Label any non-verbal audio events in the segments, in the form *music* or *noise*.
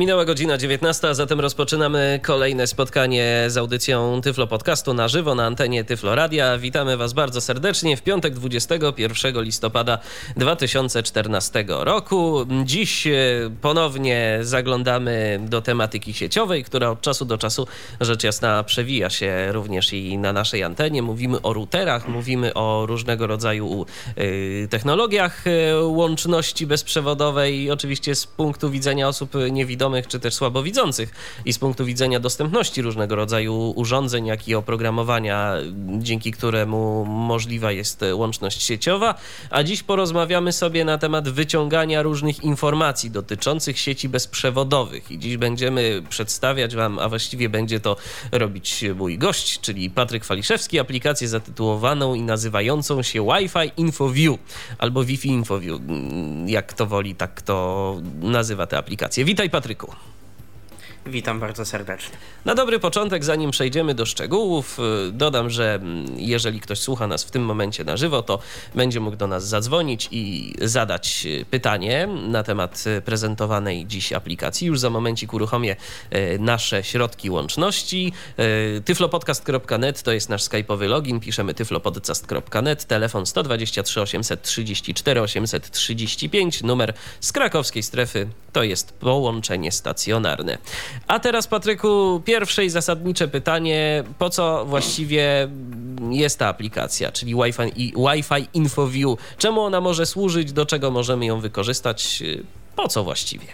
Minęła godzina 19, a zatem rozpoczynamy kolejne spotkanie z audycją Tyflo Podcastu na żywo na antenie Tyflo Radia. Witamy Was bardzo serdecznie w piątek 21 listopada 2014 roku. Dziś e, ponownie zaglądamy do tematyki sieciowej, która od czasu do czasu rzecz jasna przewija się również i na naszej antenie. Mówimy o routerach, mówimy o różnego rodzaju e, technologiach e, łączności bezprzewodowej, oczywiście z punktu widzenia osób niewidomych niewidomych czy też słabowidzących i z punktu widzenia dostępności różnego rodzaju urządzeń, jak i oprogramowania, dzięki któremu możliwa jest łączność sieciowa. A dziś porozmawiamy sobie na temat wyciągania różnych informacji dotyczących sieci bezprzewodowych. I dziś będziemy przedstawiać Wam, a właściwie będzie to robić mój gość, czyli Patryk Waliszewski, aplikację zatytułowaną i nazywającą się Wi-Fi InfoView albo Wi-Fi InfoView. Jak to woli, tak to nazywa tę aplikację. Witaj Patryk. Patryku. Witam bardzo serdecznie. Na dobry początek, zanim przejdziemy do szczegółów, y, dodam, że mm, jeżeli ktoś słucha nas w tym momencie na żywo, to będzie mógł do nas zadzwonić i zadać y, pytanie na temat y, prezentowanej dziś aplikacji. Już za momencik uruchomię nasze środki łączności. tyflopodcast.net to jest nasz skype'owy login. Piszemy tyflopodcast.net, telefon 123 834 835, numer z krakowskiej strefy to jest połączenie stacjonarne. A teraz, Patryku, pierwsze i zasadnicze pytanie: po co właściwie jest ta aplikacja, czyli Wi-Fi, Wi-Fi InfoView? Czemu ona może służyć? Do czego możemy ją wykorzystać? Po co właściwie?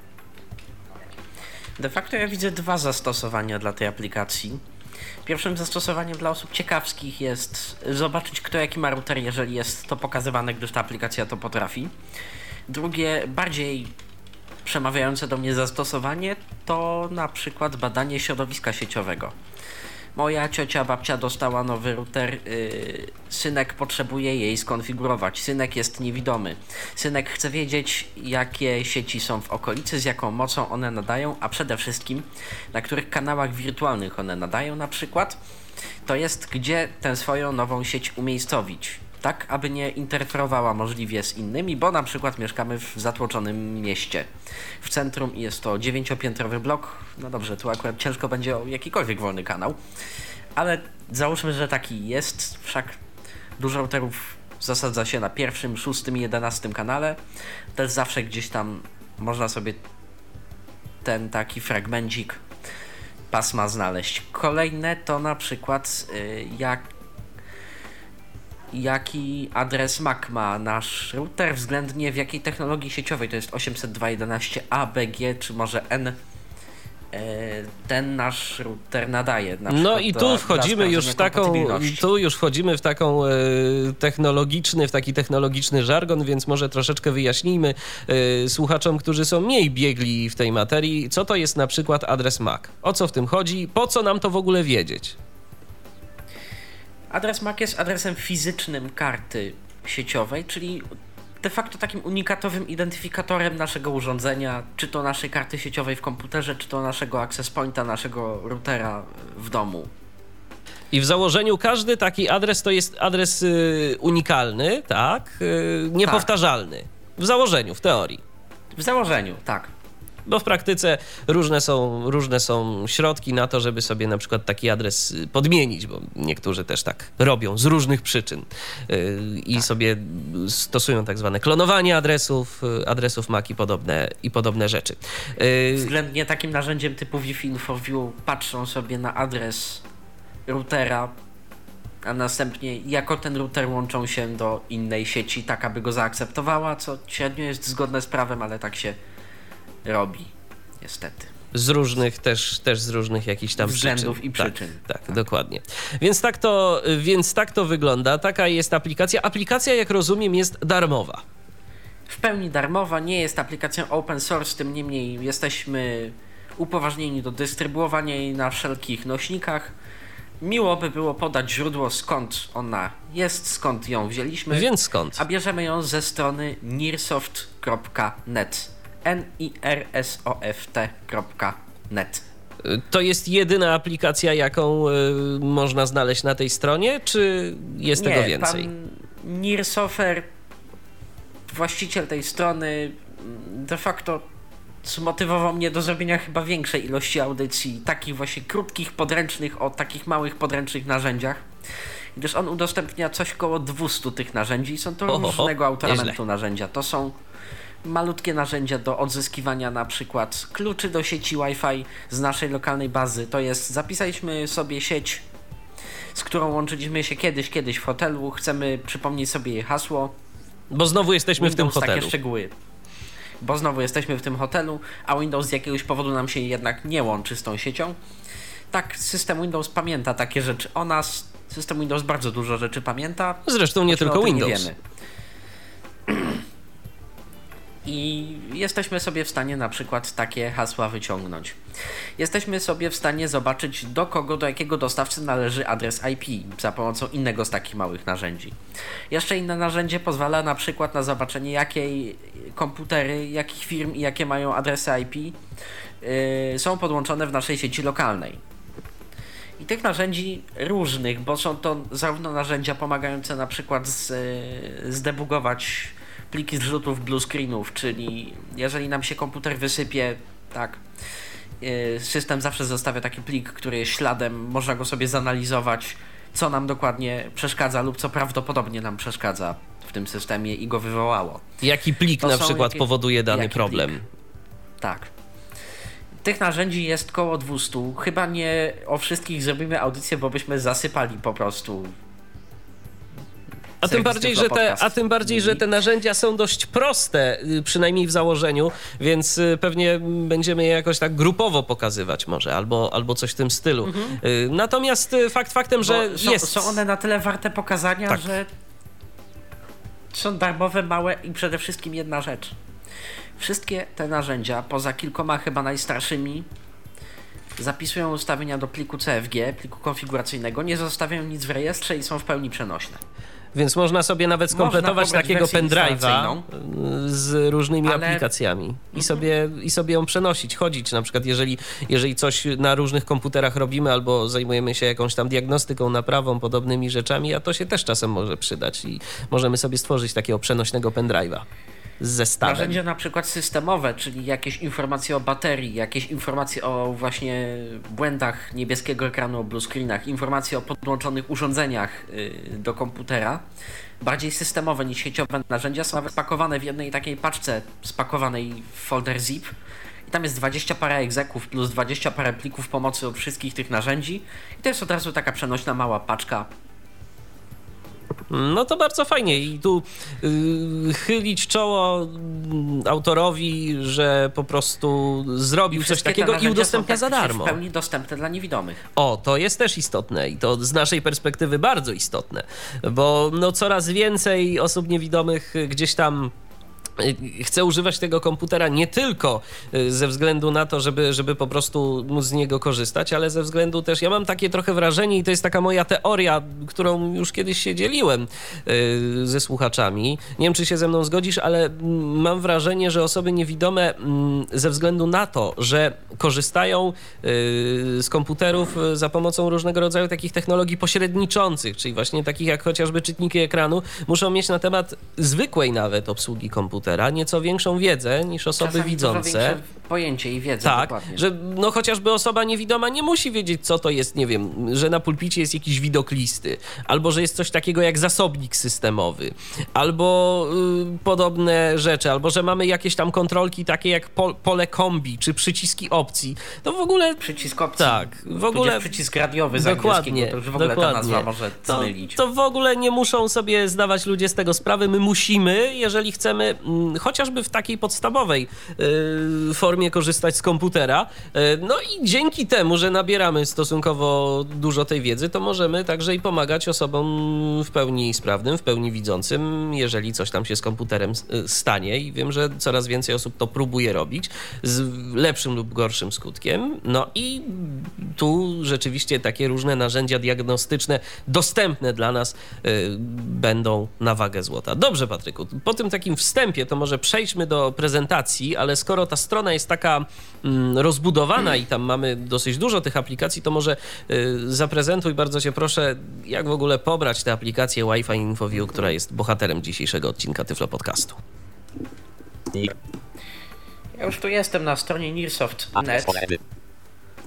De facto ja widzę dwa zastosowania dla tej aplikacji. Pierwszym zastosowaniem dla osób ciekawskich jest zobaczyć, kto jaki ma router, jeżeli jest to pokazywane, gdyż ta aplikacja to potrafi. Drugie, bardziej przemawiające do mnie zastosowanie to na przykład badanie środowiska sieciowego. Moja ciocia babcia dostała nowy router, yy, synek potrzebuje jej skonfigurować. Synek jest niewidomy. Synek chce wiedzieć, jakie sieci są w okolicy, z jaką mocą one nadają, a przede wszystkim na których kanałach wirtualnych one nadają na przykład. To jest, gdzie tę swoją nową sieć umiejscowić tak aby nie interferowała możliwie z innymi, bo na przykład mieszkamy w zatłoczonym mieście. W centrum jest to dziewięciopiętrowy blok. No dobrze, tu akurat ciężko będzie o jakikolwiek wolny kanał, ale załóżmy, że taki jest, wszak dużo routerów zasadza się na pierwszym, szóstym i jedenastym kanale. Też zawsze gdzieś tam można sobie ten taki fragmencik pasma znaleźć. Kolejne to na przykład y, jak jaki adres MAC ma nasz router względnie w jakiej technologii sieciowej, to jest 802.11 ABG, czy może N e, ten nasz router nadaje. no i tu wchodzimy już w taką, tu już wchodzimy w taką e, technologiczny, w taki technologiczny żargon, więc może troszeczkę wyjaśnijmy e, słuchaczom, którzy są mniej biegli w tej materii, co to jest na przykład adres MAC. O co w tym chodzi? Po co nam to w ogóle wiedzieć? Adres MAC jest adresem fizycznym karty sieciowej, czyli de facto takim unikatowym identyfikatorem naszego urządzenia, czy to naszej karty sieciowej w komputerze, czy to naszego access pointa, naszego routera w domu. I w założeniu każdy taki adres to jest adres y, unikalny, tak? Y, niepowtarzalny. Tak. W założeniu, w teorii. W założeniu, tak bo w praktyce różne są, różne są środki na to, żeby sobie na przykład taki adres podmienić, bo niektórzy też tak robią z różnych przyczyn y, i tak. sobie stosują tak zwane klonowanie adresów, y, adresów MAC i podobne, i podobne rzeczy. Y, Względnie takim narzędziem typu Wi-Fi InfoView patrzą sobie na adres routera, a następnie jako ten router łączą się do innej sieci, tak aby go zaakceptowała, co średnio jest zgodne z prawem, ale tak się robi, niestety. Z różnych też, też z różnych jakichś tam względów przyczyn. i przyczyn. Tak, tak, tak, dokładnie. Więc tak, to, więc tak to wygląda. Taka jest aplikacja. Aplikacja, jak rozumiem, jest darmowa. W pełni darmowa, nie jest aplikacją open source, tym niemniej jesteśmy upoważnieni do dystrybuowania jej na wszelkich nośnikach. Miło by było podać źródło, skąd ona jest, skąd ją wzięliśmy. Więc skąd? A bierzemy ją ze strony nearsoft.net. N-I-R-S-O-F-T.net. To jest jedyna aplikacja, jaką y, można znaleźć na tej stronie, czy jest Nie, tego więcej? Pan Nirsofer, właściciel tej strony, de facto zmotywował mnie do zrobienia chyba większej ilości audycji, takich właśnie krótkich, podręcznych, o takich małych, podręcznych narzędziach. Gdyż on udostępnia coś koło 200 tych narzędzi i są to Oho, różnego autoramentu narzędzia. To są malutkie narzędzia do odzyskiwania na przykład kluczy do sieci Wi-Fi z naszej lokalnej bazy. To jest, zapisaliśmy sobie sieć, z którą łączyliśmy się kiedyś, kiedyś w hotelu. Chcemy przypomnieć sobie jej hasło. Bo znowu jesteśmy w tym Windows, hotelu. Takie szczegóły. Bo znowu jesteśmy w tym hotelu, a Windows z jakiegoś powodu nam się jednak nie łączy z tą siecią. Tak, system Windows pamięta takie rzeczy o nas. System Windows bardzo dużo rzeczy pamięta. Zresztą nie tylko Windows. Nie wiemy. I jesteśmy sobie w stanie na przykład takie hasła wyciągnąć. Jesteśmy sobie w stanie zobaczyć, do kogo, do jakiego dostawcy należy adres IP za pomocą innego z takich małych narzędzi. Jeszcze inne narzędzie pozwala na przykład na zobaczenie, jakiej komputery, jakich firm i jakie mają adresy IP yy, są podłączone w naszej sieci lokalnej. I tych narzędzi różnych, bo są to zarówno narzędzia pomagające na przykład z, yy, zdebugować pliki zrzutów blue screenów, czyli jeżeli nam się komputer wysypie, tak, yy, system zawsze zostawia taki plik, który jest śladem, można go sobie zanalizować, co nam dokładnie przeszkadza lub co prawdopodobnie nam przeszkadza w tym systemie i go wywołało. Jaki plik To na przykład jakieś- powoduje dany problem? plik? Tak. Tych narzędzi jest koło 200. Chyba nie o wszystkich zrobimy audycję, bo byśmy zasypali po prostu. A tym, bardziej, że te, a tym bardziej, że te narzędzia są dość proste, y, przynajmniej w założeniu, więc y, pewnie będziemy je jakoś tak grupowo pokazywać może, albo, albo coś w tym stylu. Y, Natomiast fakt faktem, że Mhm. Bo są, jest... są one na tyle warte pokazania, Tak. że są darmowe, małe i przede wszystkim jedna rzecz. Wszystkie te narzędzia, poza kilkoma chyba najstarszymi, zapisują ustawienia do pliku CFG, pliku konfiguracyjnego, nie zostawiają nic w rejestrze i są w pełni przenośne. Więc można sobie nawet skompletować takiego pendrive'a z różnymi Ale- aplikacjami i, sobie, i sobie ją przenosić, chodzić. Na przykład jeżeli, jeżeli coś na różnych komputerach robimy albo zajmujemy się jakąś tam diagnostyką, naprawą, podobnymi rzeczami, a to się też czasem może przydać i możemy sobie stworzyć takiego przenośnego pendrive'a zestawem. Narzędzia na przykład systemowe, czyli jakieś informacje o baterii, jakieś informacje o właśnie błędach niebieskiego ekranu, o blue screenach, informacje o podłączonych urządzeniach yy, do komputera. Bardziej systemowe niż sieciowe narzędzia są nawet spakowane w jednej takiej paczce spakowanej w folder zip. I tam jest 20 parę egzeków plus 20 parę plików pomocy od wszystkich tych narzędzi. I to jest od razu taka przenośna mała paczka. No to bardzo fajnie i tu y, chylić czoło mm, autorowi, że po prostu zrobił coś takiego i udostępnia za darmo. W pełni dostępne dla niewidomych. O, to jest też istotne i to z naszej perspektywy bardzo istotne, bo no coraz więcej osób niewidomych gdzieś tam chce używać tego komputera nie tylko y, ze względu na to, żeby, żeby po prostu móc z niego korzystać, ale ze względu też, ja mam takie trochę wrażenie i to jest taka moja teoria, którą już kiedyś się dzieliłem y, ze słuchaczami. Nie wiem, czy się ze mną zgodzisz, ale mm, mam wrażenie, że osoby niewidome mm, ze względu na to, że korzystają y, z komputerów za pomocą różnego rodzaju takich technologii pośredniczących, czyli właśnie takich jak chociażby czytniki ekranu, muszą mieć na temat zwykłej nawet obsługi komputera nieco większą wiedzę niż osoby Czasami widzące. Pojęcie i wiedzę Tak, dokładnie. że no chociażby osoba niewidoma nie musi wiedzieć, co to jest, nie wiem, że na pulpicie jest jakiś widok listy, albo że jest coś takiego jak zasobnik systemowy, albo y, podobne rzeczy, albo że mamy jakieś tam kontrolki takie jak pol, pole kombi, czy przyciski opcji. To w ogóle Przycisk opcji. Tak, w ogóle- przycisk radiowy z Dokładnie, to już w ogóle dokładnie. ta nazwa może to, zmylić. to w ogóle nie muszą sobie zdawać ludzie z tego sprawy. My musimy, jeżeli chcemy, mm, chociażby w takiej podstawowej y, formie formie korzystać z komputera. E, no i dzięki temu, że nabieramy stosunkowo dużo tej wiedzy, to możemy także i pomagać osobom w pełni sprawnym, w pełni widzącym, jeżeli coś tam się z komputerem e, stanie. I wiem, że coraz więcej osób to próbuje robić z lepszym lub gorszym skutkiem. No i tu rzeczywiście takie różne narzędzia diagnostyczne dostępne dla nas y, będą na wagę złota. Dobrze, Patryku, po tym takim wstępie to może przejdźmy do prezentacji, ale skoro ta strona jest taka mm, rozbudowana i tam mamy dosyć dużo tych aplikacji, to może y, zaprezentuj bardzo cię proszę, jak w ogóle pobrać tę aplikację Wi-Fi InfoView, która jest bohaterem dzisiejszego odcinka Tyflo Podcastu. Ja już tu jestem na stronie Nearsoft.net.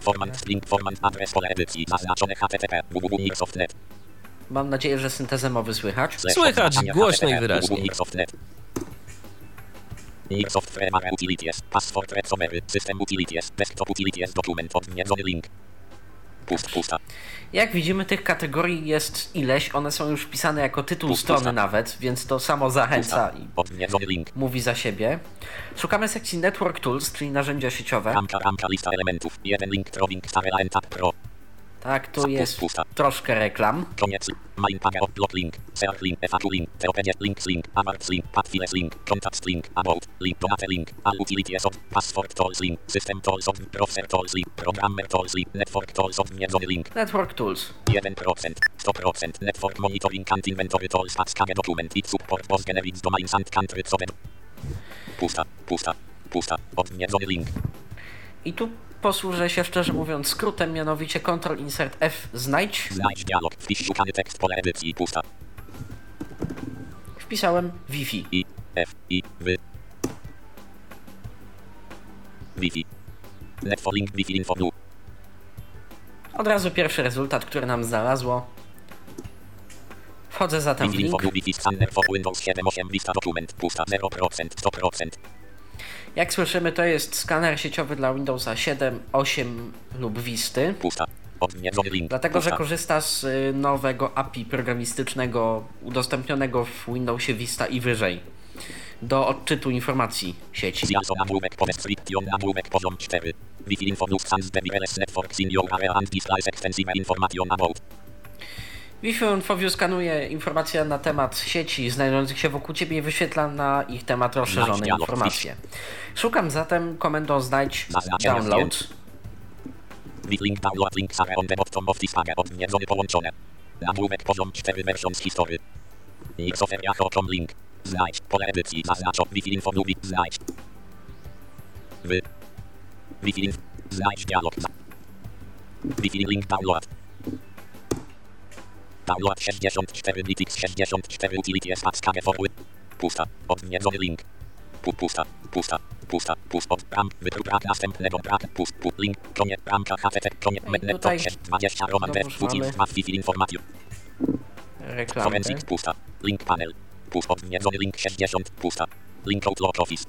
Format string, format adres pole edycji, zaznaczone http, www.nearsoft.net. Mam nadzieję, że syntezę mowy słychać. Słychać głośno i wyraźnie. Nearsoft Fremare Utilities, Password Summary, System Utilities, Desktop Utilities, Dokument, odniedzony link. Pust, pusta. Jak widzimy, tych kategorii jest ileś. One są już wpisane jako tytuł Pusta. strony nawet, więc to samo zachęca i Odniedzony link. mówi za siebie. Szukamy sekcji Network Tools, czyli narzędzia sieciowe. Ramka, ramka, lista elementów. Jeden link, Troving, Starela, Tab Pro. Tak, tu jest pusta. troszkę reklam. Koniec. Main page upload link. Search link. FAQ link. TOPG links link. Awards link. Pathfiles link. Contacts link. About. Link. Donate link. All utilities of. Password tools link. System tools of. Browser tools link. Programmer tools link. Network tools of. Niedzony link. Network Tools. 1%. 100%. Network monitoring and inventory tools. Package document. It support both generics domains and country sobie. Pusta. Pusta. Pusta. Odniedzony link. I tu posłużę się szczerze mówiąc skrótem, mianowicie Ctrl Insert F znajdź. Znajdź dialog. Wpisz szukany tekst pole edycji. Pusta. Wpisałem Wi-Fi. I. F. I. Wy. Wi-Fi. Netfolink Wi-Fi info nu. Od razu pierwszy rezultat, który nam znalazło. Wchodzę zatem w Wi-Fi info link. nu. Wi-Fi scanner for Windows 7 8 lista dokument. Pusta 0%. 100%. Jak słyszymy, to jest skaner sieciowy dla Windowsa 7, 8 lub Visty. Pusta. Dlatego, że korzysta z y, nowego API programistycznego udostępnionego w Windowsie Vista i wyżej do odczytu informacji sieci. Ziaso nagłówek po restriction nagłówek poziom 4. Wi-Fi info nu. Sans the networks in your area and displays extensive information about. Wi-Fi Infoview skanuje informacje na temat sieci znajdujących się wokół Ciebie i wyświetla na ich temat rozszerzone informacje. Szukam zatem komendą znajdź download. Link download link sare on the bottom of this page. Odniedzony połączone. Nagłówek poziom 4 version z historii. Xofer jako com link. Znajdź. Pole edycji. Zaznacz. Wi-Fi info nubi. Znajdź. Wy. Wi-Fi inf. Znajdź dialog. Wi-Fi link download. Download 64 Blitix 64 Utilities Pascale Forward. Pusta. Odniedzony link. Pu, pusta. Pusta. Pusta. Pust od ram. Wytrup rak następnego rak. Pust. Pu, link. Koniec. Ramka HTTP. Koniec. No i Mednet. tutaj 20 Roman Dev. Putin. mamy- Ma Wi-Fi informacją. Reklamę. Forensic pusta. Link panel. Pust odniedzony link 60 pusta. Link Outlook Office.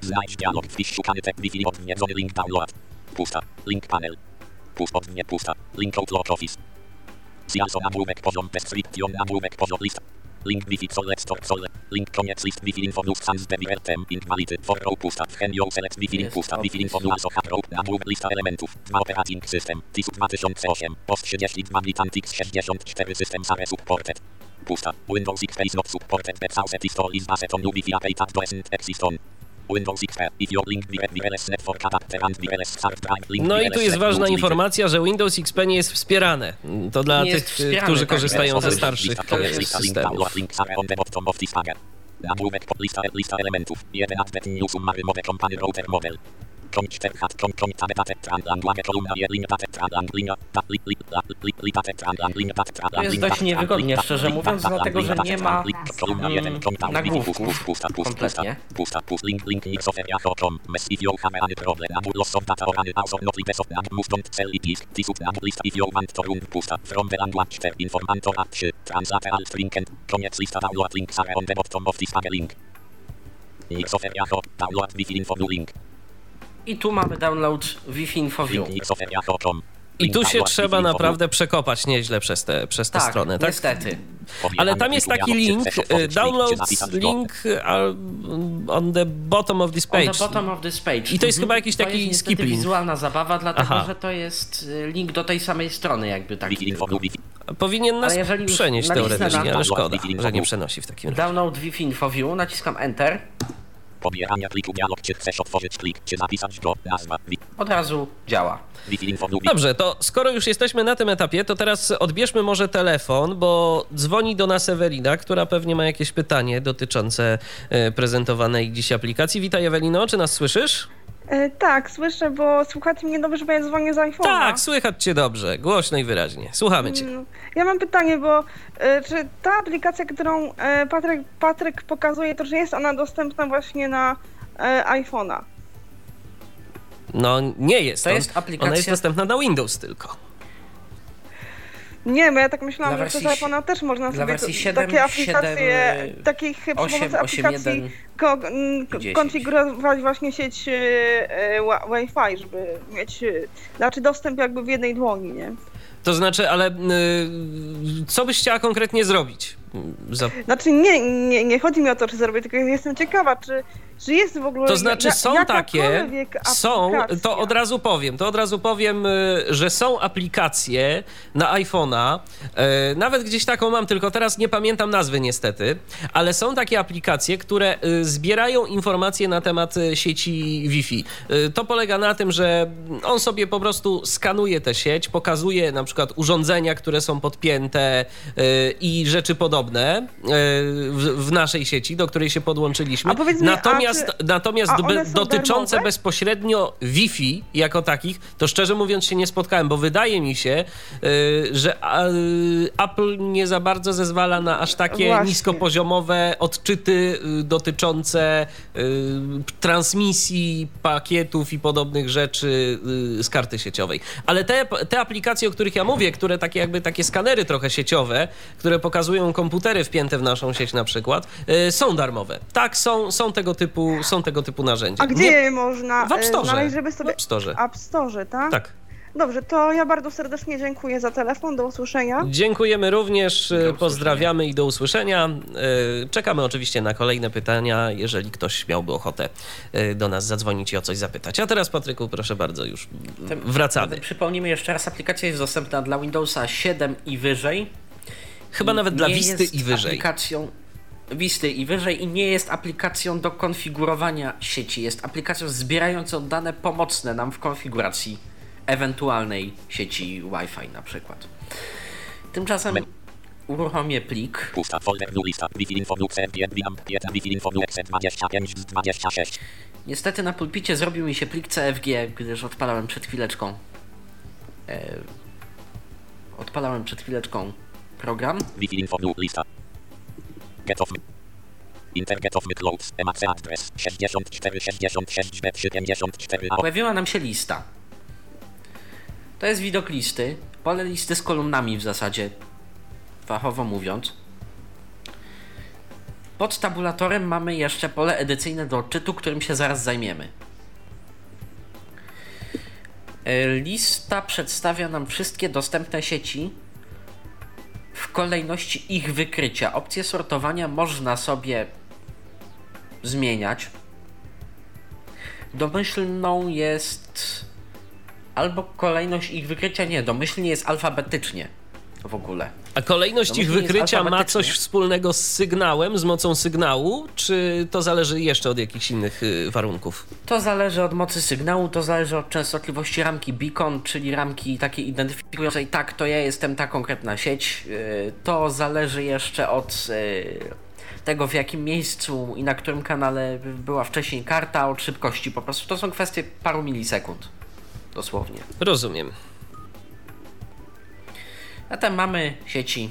Znajdź dialog. Wpisz szukany tekst Wi-Fi odniedzony link download. Pusta. Link panel. Pust odnie pusta. Link Outlook Office. Ciaso nagłówek poziom description nagłówek poziom list. Link Wi-Fi solec store sole. Link koniec list Wi-Fi info news sans debier tem invalid. For row pusta. W henio select Wi-Fi link pusta. Wi-Fi info news hot row. Nagłówek lista elementów. 2 operating system. TISU 2008. Post 32 Militantix 64 system sare supported. Pusta. Windows XP is not supported but South install is based on Wi-Fi API that doesn't exist on Windows XP. If your link wireless network adapter and wireless hard drive link No i tu jest ważna informacja, że Windows XP nie jest wspierane. To dla Nie tych, którzy tak, korzystają ze starszych e, systemów. Nagłówek, lista, lista elementów. Summary company router model. Koń 4 hat, koń, koń, tabe, tate, tran, lang, lage, kolumna, je, linia, tate, tran, lang, linia, ta, li, li, la, li, li, tate, tran, lang, linia, tate, tran, To lang, jest dość niewygodnie, szczerze mówiąc, dlatego, że nie ma, mm, nagłówków kompletnie. link, I tu mamy download Wi-Fi InfoView. I tu się trzeba naprawdę przekopać nieźle przez tę przez tę Tak, stronę, tak? niestety. Ale tam jest taki link, y, download link on the bottom of this On page. the bottom of this page. I to jest chyba jakiś To taki jest niestety skip link. wizualna zabawa, dlatego Aha. że to jest y, link do tej samej strony, jakby tak. Powinien nas przenieść teoretycznie, na- ale szkoda, że nie przenosi w takim razie. Download Wi-Fi Info View, naciskam Enter. Pobierania pliku dialog, czy chcesz otworzyć plik, czy zapisać go, nazwa, wi- Od razu działa. Dobrze, to skoro już jesteśmy na tym etapie, to teraz odbierzmy może telefon, bo dzwoni do nas Ewelina, która pewnie ma jakieś pytanie dotyczące e, prezentowanej dziś aplikacji. Witaj Ewelino, czy nas słyszysz? E, tak, słyszę, bo słuchacie mnie dobrze, bo ja dzwonię z iPhone'a. Tak, słychać cię dobrze, głośno i wyraźnie. Słuchamy cię. Mm, Ja mam pytanie, bo e, czy ta aplikacja, którą e, Patryk, Patryk pokazuje, to czy jest ona dostępna właśnie na iPhone'a? No nie jest. To on- jest aplikacja- Ona jest dostępna na Windows tylko. Nie, bo ja tak myślałam, Dla że przez iPhone'a też można dla sobie wersji to, 7, takie aplikacje, 7, takich przy 8, pomocy 8, aplikacji 1 ko, m, i 10. konfigurować właśnie sieć e, e, Wi-Fi, żeby mieć, e, znaczy dostęp jakby w jednej dłoni, nie? To znaczy, ale y, co byś chciała konkretnie zrobić? Za... Znaczy nie, nie, nie chodzi mi o to, czy zrobię, tylko jestem ciekawa, czy, czy jest w ogóle To znaczy są takie, są, to od razu powiem, to od razu powiem, y, że są aplikacje na iPhone'a, y, nawet gdzieś taką mam, tylko teraz nie pamiętam nazwy niestety, ale są takie aplikacje, które y, zbierają informacje na temat sieci Wi-Fi. To polega na tym, że on sobie po prostu skanuje tę sieć, pokazuje na przykład urządzenia, które są podpięte i rzeczy podobne y, w, w naszej sieci, do której się podłączyliśmy. Mi, natomiast czy- natomiast be, dotyczące darmowe? bezpośrednio Wi-Fi jako takich, to szczerze mówiąc się nie spotkałem, bo wydaje mi się, y, że Apple nie za bardzo zezwala na aż takie Właśnie. niskopoziomowe odczyty y, dotyczące transmisji pakietów i podobnych rzeczy z karty sieciowej. Ale te, te aplikacje, o których ja mówię, które takie jakby takie skanery trochę sieciowe, które pokazują komputery wpięte w naszą sieć na przykład, y, są darmowe. Tak, są, są, tego, typu, są tego typu narzędzia. A gdzie Nie- je można w App e, Store. znaleźć, żeby W sobie... App Store. App Store, tak? Tak. Dobrze, to ja bardzo serdecznie dziękuję za telefon, do usłyszenia. Dziękujemy również, e, usłyszenia. pozdrawiamy i do usłyszenia. Czekamy oczywiście na kolejne pytania, jeżeli ktoś miałby ochotę do nas zadzwonić i o coś zapytać. A teraz, Patryku, proszę bardzo, już Tym- wracamy. Przypomnijmy jeszcze raz, aplikacja jest dostępna dla Windowsa 7 i wyżej. Chyba nawet dla Wisty i wyżej. aplikacją Wisty i wyżej i nie jest aplikacją do konfigurowania sieci. Jest aplikacją zbierającą dane pomocne nam w konfiguracji ewentualnej sieci Wi-Fi na przykład. Tymczasem uruchomię plik. Pusta folder lista. Wi-Fi info new CMP Biam 5 Wi-Fi info new exe 25 z 26. Niestety na pulpicie zrobił mi się plik CFG, gdyż odpalałem przed chwileczką. E, odpalałem przed chwileczką program. Info new lista. Get off. Inter get off close. EMAC address 64 66 B 74 A. Pojawiła nam się lista. To jest widok listy. Pole listy z kolumnami w zasadzie, fachowo mówiąc. Pod tabulatorem mamy jeszcze pole edycyjne do odczytu, którym się zaraz zajmiemy. E, Lista przedstawia nam wszystkie dostępne sieci w kolejności ich wykrycia. Opcję sortowania można sobie zmieniać. Domyślną jest albo kolejność ich wykrycia, nie, domyślnie jest alfabetycznie w ogóle. A kolejność No ich jest wykrycia ma coś wspólnego z sygnałem, z mocą sygnału, czy to zależy jeszcze od jakichś innych y, warunków? To zależy od mocy sygnału, to zależy od częstotliwości ramki beacon, czyli ramki takiej identyfikującej, tak, to ja jestem ta konkretna sieć. Yy, To zależy jeszcze od yy, tego, w jakim miejscu i na którym kanale była wcześniej karta, od szybkości po prostu. To są kwestie paru milisekund. Dosłownie. Rozumiem. A tam mamy sieci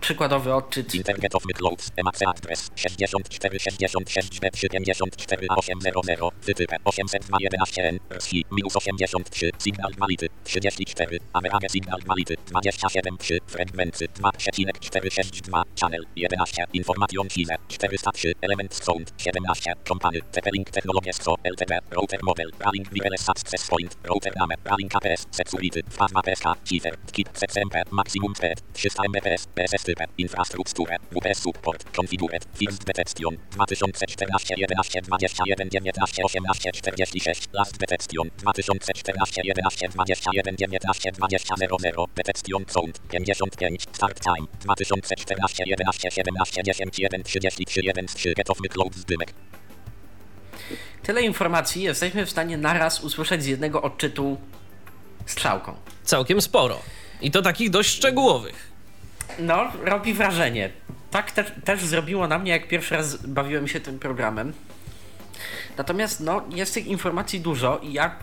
przykładowy odczyt. Internet of Clouds, EMAC adres 6466 b 74 a 800 wytypę 802.11n RSI minus 83 signal quality 34 average signal quality 27.3 fragmenty 2,462 channel 11 information fize 403 element sound 17 company TP-Link Technologies Co LTD router model running wireless access point router name running APS security 2 PSK Cifer kit CCMP maximum speed 300 Mbps Type infrastrukturę WPS support configured first detection 2014 11 21 19 18 46 last detection 2014 11 21 19 20 00 detection sound 55 start time 2014 11 17 10 1 33 1 3 get off cloud zdymek Tyle informacji jesteśmy w stanie naraz usłyszeć z jednego odczytu strzałką. Całkiem sporo. I to takich dość szczegółowych. No, robi wrażenie. Tak też, też zrobiło na mnie, jak pierwszy raz bawiłem się tym programem. Natomiast, no, jest tych informacji dużo i ja,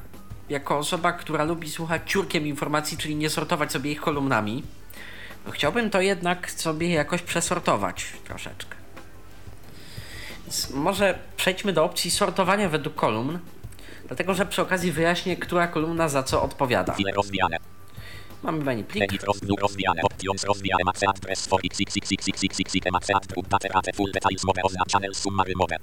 jako osoba, która lubi słuchać ciurkiem informacji, czyli nie sortować sobie ich kolumnami, no, chciałbym to jednak sobie jakoś przesortować troszeczkę. Więc może przejdźmy do opcji sortowania według kolumn, dlatego że przy okazji wyjaśnię, która kolumna za co odpowiada. File rozwijane Mamy menu plik. Edit rozwój rozwijane options rozwijane max address for xxxxxxx max address date rate full details mode oznaczane summary mode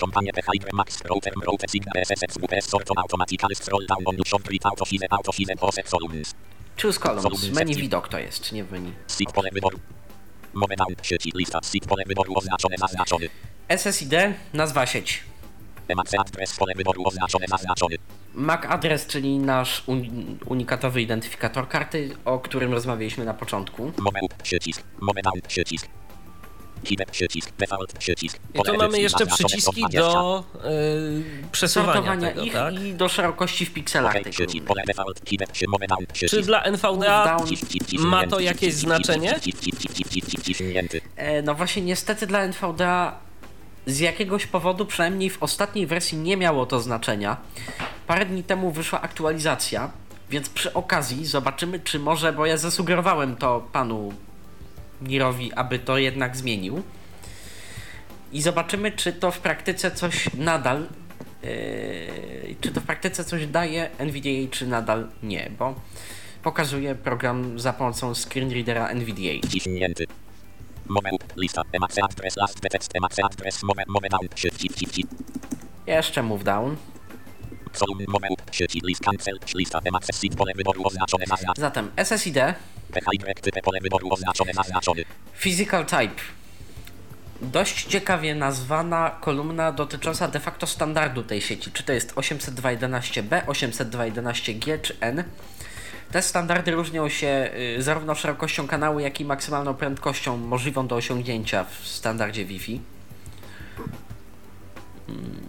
Kompanie PHIDRE Max Router Router Signal SSX WPS Sorton Automatically Scroll Down on Nushon Grid Autofize Autofize Poset Columns Choose columns. Menu widok to jest, nie w menu. Seed pole wyboru Move down sieci lista seed pole wyboru oznaczone zaznaczony SSID, nazwa sieci. Max address pole wyboru oznaczone zaznaczony MAC adres, czyli nasz un- unikatowy identyfikator karty, o którym rozmawialiśmy na początku. Move up przycisk down przycisk Hidden przycisk Default przycisk I tu mamy jeszcze przyciski 120. do yy, przesuwania tego, ich tak? i do szerokości w pikselach OK tej przycisk kolumny. pole default hidden przy move down Czy dla NVDA ma to jakieś znaczenie? E, no właśnie, niestety dla NVDA z jakiegoś powodu, przynajmniej w ostatniej wersji, nie miało to znaczenia. Parę dni temu wyszła aktualizacja, więc przy okazji zobaczymy, czy może, bo ja zasugerowałem to panu Nirowi, aby to jednak zmienił. I zobaczymy, czy to w praktyce coś nadal. Yy, czy to w praktyce coś daje NVDA, czy nadal nie, bo pokazuje program za pomocą screenreadera NVDA. Up, lista, emax address, last text, emax address, move, move down, shift, shift, shift. Jeszcze move down. Move up, shift, list, cancel, lista, emax, seed, pole wyboru oznaczone, zaznaczone. Zatem SSID, PHY, typ, pole wyboru oznaczone, zaznaczony. Physical Type. Dość ciekawie nazwana kolumna dotycząca de facto standardu tej sieci. Czy to jest 802.11b, 802.11g czy n. Te standardy różnią się y, zarówno szerokością kanału, jak i maksymalną prędkością możliwą do osiągnięcia w standardzie Wi-Fi. Mm,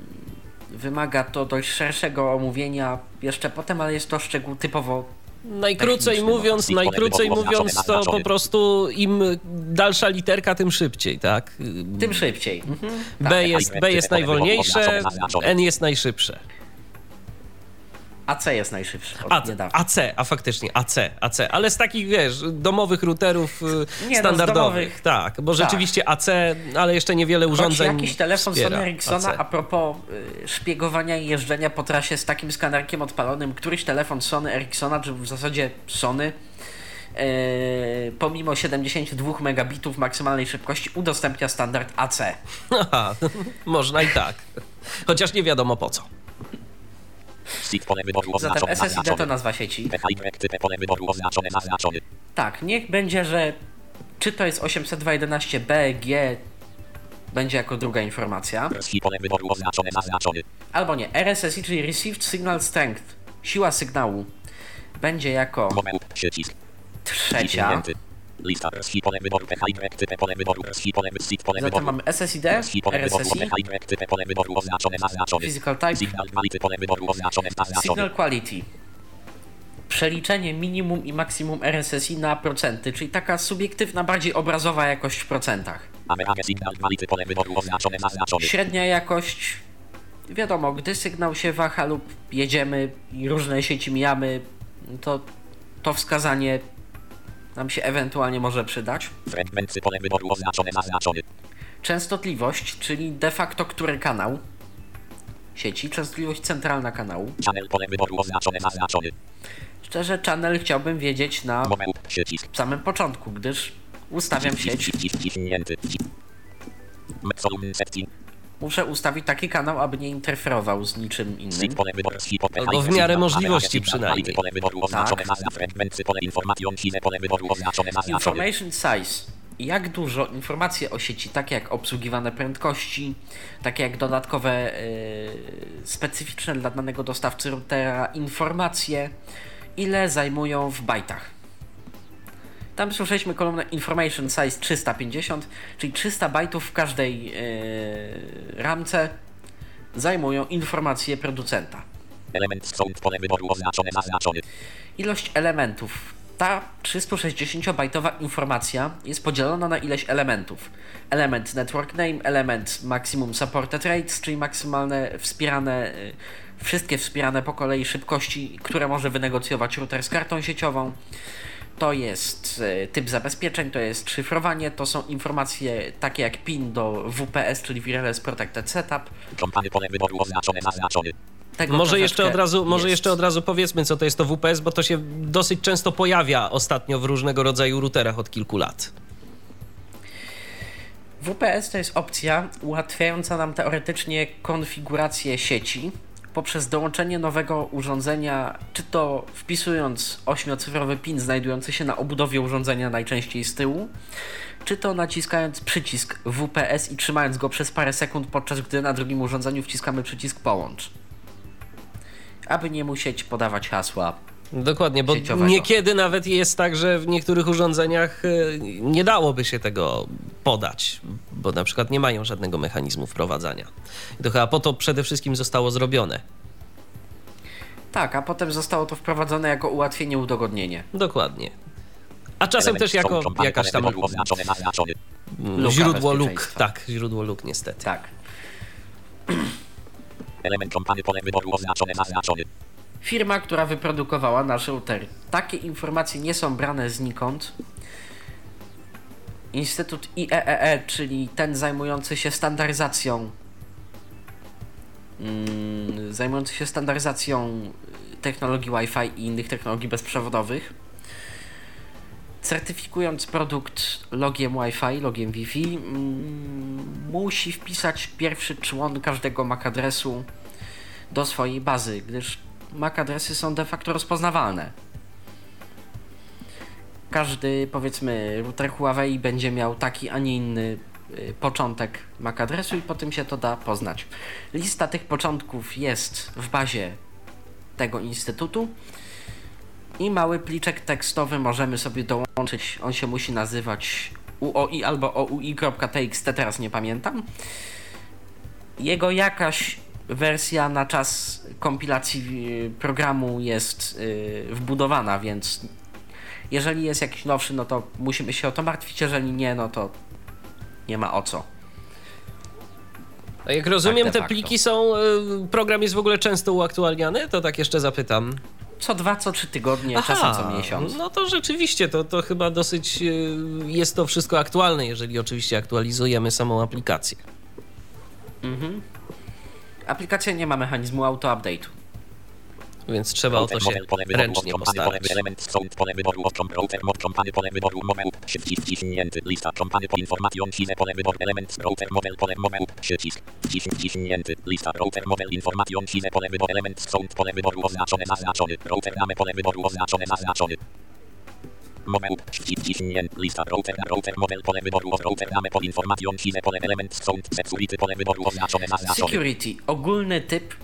Wymaga to dość szerszego omówienia jeszcze potem, ale jest to szczegół typowo Najkrócej Techniczny, mówiąc, no. najkrócej mówiąc, to po prostu im dalsza literka, tym szybciej, tak? tym szybciej. Mhm. B jest, B jest najwolniejsze, N jest najszybsze. AC jest najszybszy od niedawna. AC, a faktycznie AC, AC, ale z takich, wiesz, domowych routerów y, Nie, no, standardowych, domowych. tak, bo Tak. rzeczywiście AC, ale jeszcze niewiele Choć urządzeń jakiś telefon Sony Ericssona AC. a propos y, szpiegowania i jeżdżenia po trasie z takim skanerkiem odpalonym, któryś telefon Sony Ericssona, czy w zasadzie Sony, y, pomimo 72 megabitów maksymalnej szybkości udostępnia standard AC. Aha, *laughs* można i tak. Chociaż nie wiadomo po co. Zatem SSID to nazwa sieci. Tak, niech będzie, że czy to jest 802.11b, G, będzie jako druga informacja. Albo nie, RSSI, czyli Received Signal Strength, siła sygnału, będzie jako trzecia. Lista RSI, pole wyboru PHY, typ, pole wyboru RSI, pole, seed, pole Zatem wyboru. mamy SSID, RSI, pole wyboru pole oznaczone, zaznaczony. Physical Type, Signal quality, pole wyboru oznaczone, zaznaczony. Signal Quality. Przeliczenie minimum i maksimum RSSI na procenty, czyli taka subiektywna, bardziej obrazowa jakość w procentach. Signal quality, pole wyboru oznaczone, zaznaczony. Średnia jakość, wiadomo, gdy sygnał się waha lub jedziemy i różne sieci mijamy, to to wskazanie nam się ewentualnie może przydać. Fragmenty pole wyboru oznaczone, zaznaczony. Częstotliwość, czyli de facto który kanał sieci, częstotliwość centralna kanału. Channel pole wyboru oznaczone, zaznaczony. Szczerze, channel chciałbym wiedzieć na samym początku, gdyż ustawiam sieć. Muszę ustawić taki kanał, aby nie interferował z niczym innym. Albo w miarę możliwości przynajmniej. Tak. Information size. Jak dużo informacji o sieci, takie jak obsługiwane prędkości, takie jak dodatkowe, yy, specyficzne dla danego dostawcy routera informacje, ile zajmują w bajtach. Tam słyszeliśmy kolumnę Information Size 350, czyli 300 bajtów w każdej yy, ramce zajmują informacje producenta. Element pole wyboru oznaczone, zaznaczony. ilość elementów. Ta 360-bajtowa informacja jest podzielona na ileś elementów. Element network name, element maximum supported rates, czyli maksymalne wspierane, y, wszystkie wspierane po kolei szybkości, które może wynegocjować router z kartą sieciową. To jest y, typ zabezpieczeń, to jest szyfrowanie, to są informacje takie jak PIN do WPS, czyli Wireless Protected Setup. Pole wyboru oznaczone, zaznaczony. Tego Może jeszcze, od razu, może jest. jeszcze od razu powiedzmy, co to jest to WPS, bo to się dosyć często pojawia ostatnio w różnego rodzaju routerach od kilku lat. WPS to jest opcja ułatwiająca nam teoretycznie konfigurację sieci poprzez dołączenie nowego urządzenia, czy to wpisując ośmiocyfrowy PIN znajdujący się na obudowie urządzenia najczęściej z tyłu, czy to naciskając przycisk WPS i trzymając go przez parę sekund, podczas gdy na drugim urządzeniu wciskamy przycisk połącz. Aby nie musieć podawać hasła Dokładnie, bo Sieciowego. niekiedy nawet jest tak, że w niektórych urządzeniach y, nie dałoby się tego podać, bo na przykład nie mają żadnego mechanizmu wprowadzania. I to chyba po to przede wszystkim zostało zrobione. Tak, a potem zostało to wprowadzone jako ułatwienie, udogodnienie. Dokładnie. A czasem Element też jako jakaś tam mm, luka źródło luk. Tak, źródło luk niestety. Tak. Element kompany pole wyboru oznaczone, zaznaczony. Firma, która wyprodukowała nasz router. Takie informacje nie są brane znikąd. Instytut IEEE, czyli ten zajmujący się standaryzacją mm, zajmujący się standaryzacją technologii Wi-Fi i innych technologii bezprzewodowych. Certyfikując produkt logiem Wi-Fi, logiem Wi-Fi, mm, musi wpisać pierwszy człon każdego MAC adresu do swojej bazy, gdyż MAC adresy są de facto rozpoznawalne. Każdy, powiedzmy, router Huawei będzie miał taki, a nie inny y, początek MAC adresu i po tym się to da poznać. Lista tych początków jest w bazie tego instytutu i mały pliczek tekstowy możemy sobie dołączyć. On się musi nazywać UOI albo OUI.txt, teraz nie pamiętam. Jego jakaś wersja na czas kompilacji y, programu jest y, wbudowana, więc jeżeli jest jakiś nowszy, no to musimy się o to martwić, jeżeli nie, no to nie ma o co. A jak rozumiem, Tak, te pliki są. y, Program jest w ogóle często uaktualniany? To tak jeszcze zapytam. Co dwa, co trzy tygodnie, czasem co miesiąc. No to rzeczywiście, to, to chyba dosyć jest to wszystko aktualne, jeżeli oczywiście aktualizujemy samą aplikację. Mhm. Aplikacja nie ma mechanizmu auto-update'u. Więc trzeba o to Router się model pole wyboru ręcznie postarać. Moment wciśnięty lista router router model pole wyboru router ramy pole wyboru oznaczone zaznaczony Moment, przycisk wciśnięty, lista router, router model pole wyboru od router ramy po informacją size pole element sound security pole wyboru oznaczone zaznaczony Security. Ogólny typ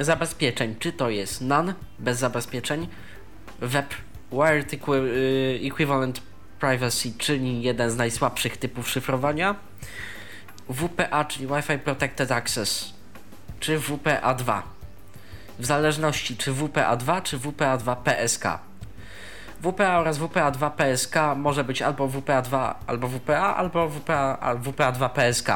zabezpieczeń. Czy to jest none, bez zabezpieczeń, web wired y, equivalent privacy, czyli jeden z najsłabszych typów szyfrowania, WPA, czyli Wi-Fi Protected Access, czy WPA2. W zależności czy WPA2, czy WPA2 PSK. WPA oraz WPA2 PSK może być albo WPA2, albo WPA, albo WPA, a WPA2 PSK.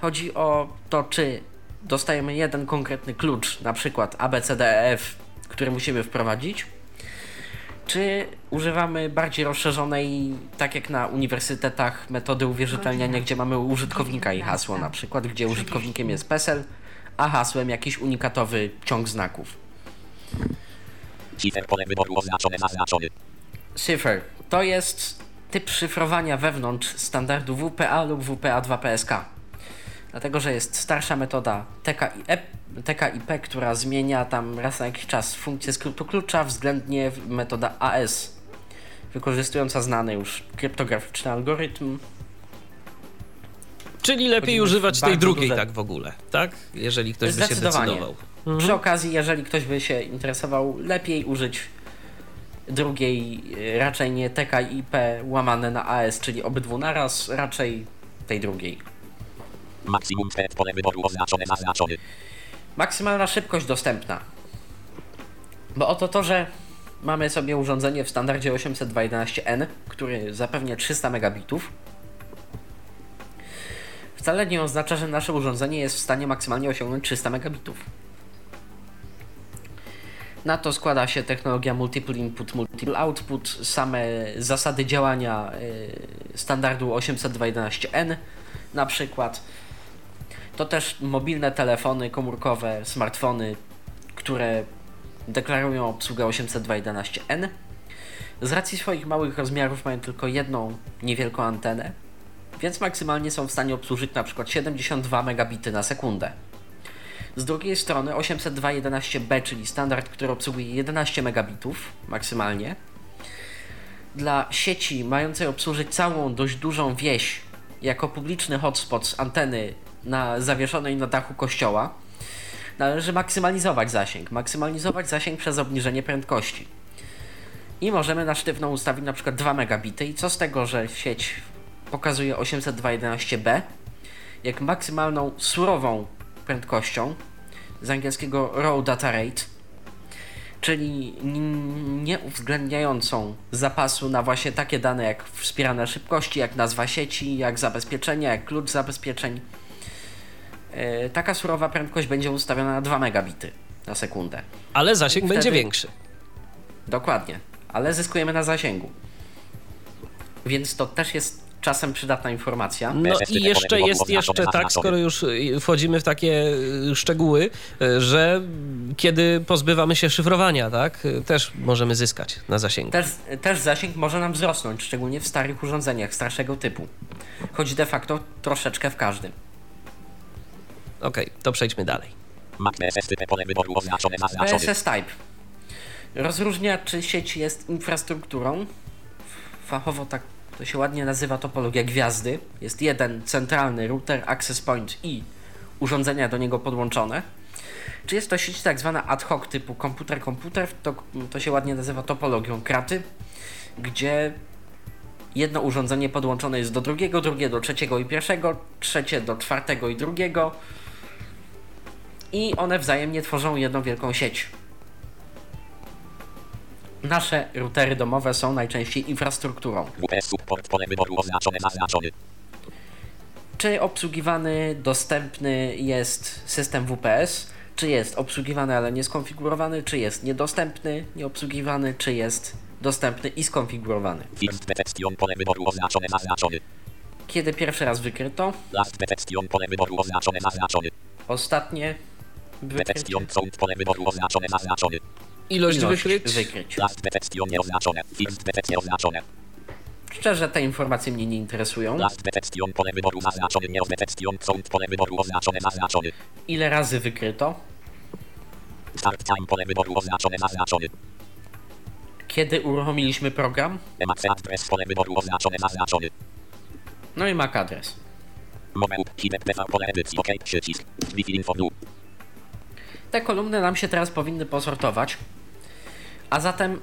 Chodzi o to, czy dostajemy jeden konkretny klucz, na przykład ABCDEF, który musimy wprowadzić, Czy używamy bardziej rozszerzonej, tak jak na uniwersytetach, metody uwierzytelniania, gdzie mamy użytkownika i hasło na przykład, gdzie użytkownikiem jest PESEL, a hasłem jakiś unikatowy ciąg znaków. Cyfer pole wyboru oznaczone zaznaczony. Cypher to jest typ szyfrowania wewnątrz standardu WPA lub WPA2PSK. Dlatego, że jest starsza metoda TKIP, TKIP, która zmienia tam raz na jakiś czas funkcję skrótu klucza, względnie metoda AS, wykorzystująca znany już kryptograficzny algorytm. Czyli lepiej używać tej drugiej duże- tak w ogóle, tak? Jeżeli ktoś by się Zdecydowanie. Decydował. Przy okazji, jeżeli ktoś by się interesował, lepiej użyć drugiej, e, raczej nie TKIP łamane na AS, czyli obydwu naraz, raczej tej drugiej. Maksimum speed pole wyboru oznaczone zaznaczony. Maksymalna szybkość dostępna. Bo oto to, że mamy sobie urządzenie w standardzie 802.11n, który zapewnia 300 megabitów, wcale nie oznacza, że nasze urządzenie jest w stanie maksymalnie osiągnąć 300 megabitów. Na to składa się technologia Multiple Input, Multiple Output, same zasady działania y, standardu 802.11n na przykład. To też mobilne telefony komórkowe, smartfony, które deklarują obsługę 802.11n. Z racji swoich małych rozmiarów mają tylko jedną niewielką antenę, więc maksymalnie są w stanie obsłużyć przykład 72 megabity na sekundę. Z drugiej strony 802.11b, czyli standard, który obsługuje 11 megabitów maksymalnie, dla sieci mającej obsłużyć całą dość dużą wieś jako publiczny hotspot z anteny na zawieszonej na dachu kościoła, należy maksymalizować zasięg. Maksymalizować zasięg przez obniżenie prędkości. I możemy na sztywno ustawić na przykład 2 megabity i co z tego, że sieć pokazuje 802.11b jak maksymalną surową prędkością z angielskiego raw data rate, czyli nie uwzględniającą zapasu na właśnie takie dane jak wspierane szybkości, jak nazwa sieci, jak zabezpieczenia, jak klucz zabezpieczeń. E, Taka surowa prędkość będzie ustawiona na 2 megabity na sekundę. Ale zasięg Wtedy- będzie większy. Dokładnie, ale zyskujemy na zasięgu. Więc to też jest czasem przydatna informacja. No i jeszcze jest jeszcze tak, skoro już wchodzimy w takie y, szczegóły, y, że kiedy pozbywamy się szyfrowania, tak, y, też możemy zyskać na zasięgu. Też, też zasięg może nam wzrosnąć, szczególnie w starych urządzeniach starszego typu. Choć de facto troszeczkę w każdym. Okej, to przejdźmy dalej. PSS Type rozróżnia, czy sieć jest infrastrukturą. Fachowo tak to się ładnie nazywa topologia gwiazdy. Jest jeden centralny router, access point i urządzenia do niego podłączone. Czy jest to sieć tak zwana ad hoc typu komputer-komputer, to, to się ładnie nazywa topologią kraty, gdzie jedno urządzenie podłączone jest do drugiego, drugie do trzeciego i pierwszego, trzecie do czwartego i drugiego i one wzajemnie tworzą jedną wielką sieć. Nasze routery domowe są najczęściej infrastrukturą. WPS support pole wyboru oznaczone zaznaczony. Czy obsługiwany, dostępny jest system WPS? Czy jest obsługiwany, ale nieskonfigurowany? Czy jest niedostępny, nieobsługiwany? Czy jest dostępny i skonfigurowany? First detection pole wyboru oznaczone zaznaczony. Kiedy pierwszy raz wykryto? Last detection pole wyboru oznaczone zaznaczony. Ostatnie wykrycie? Detection sound pole wyboru oznaczone zaznaczony. Ilość, Ilość wykryć. wykryć. First detection nieoznaczone. Szczerze te informacje mnie nie interesują. Last detection pole wyboru zaznaczony. Nie detection sound pole wyboru oznaczone zaznaczony. Ile razy wykryto? Start time pole wyboru oznaczone zaznaczony. Kiedy uruchomiliśmy program? Emacs address pole wyboru oznaczone zaznaczony. No i MAC adres. Moment. PV pole edycji. OK. Przycisk. Info. Te kolumny nam się teraz powinny posortować. A zatem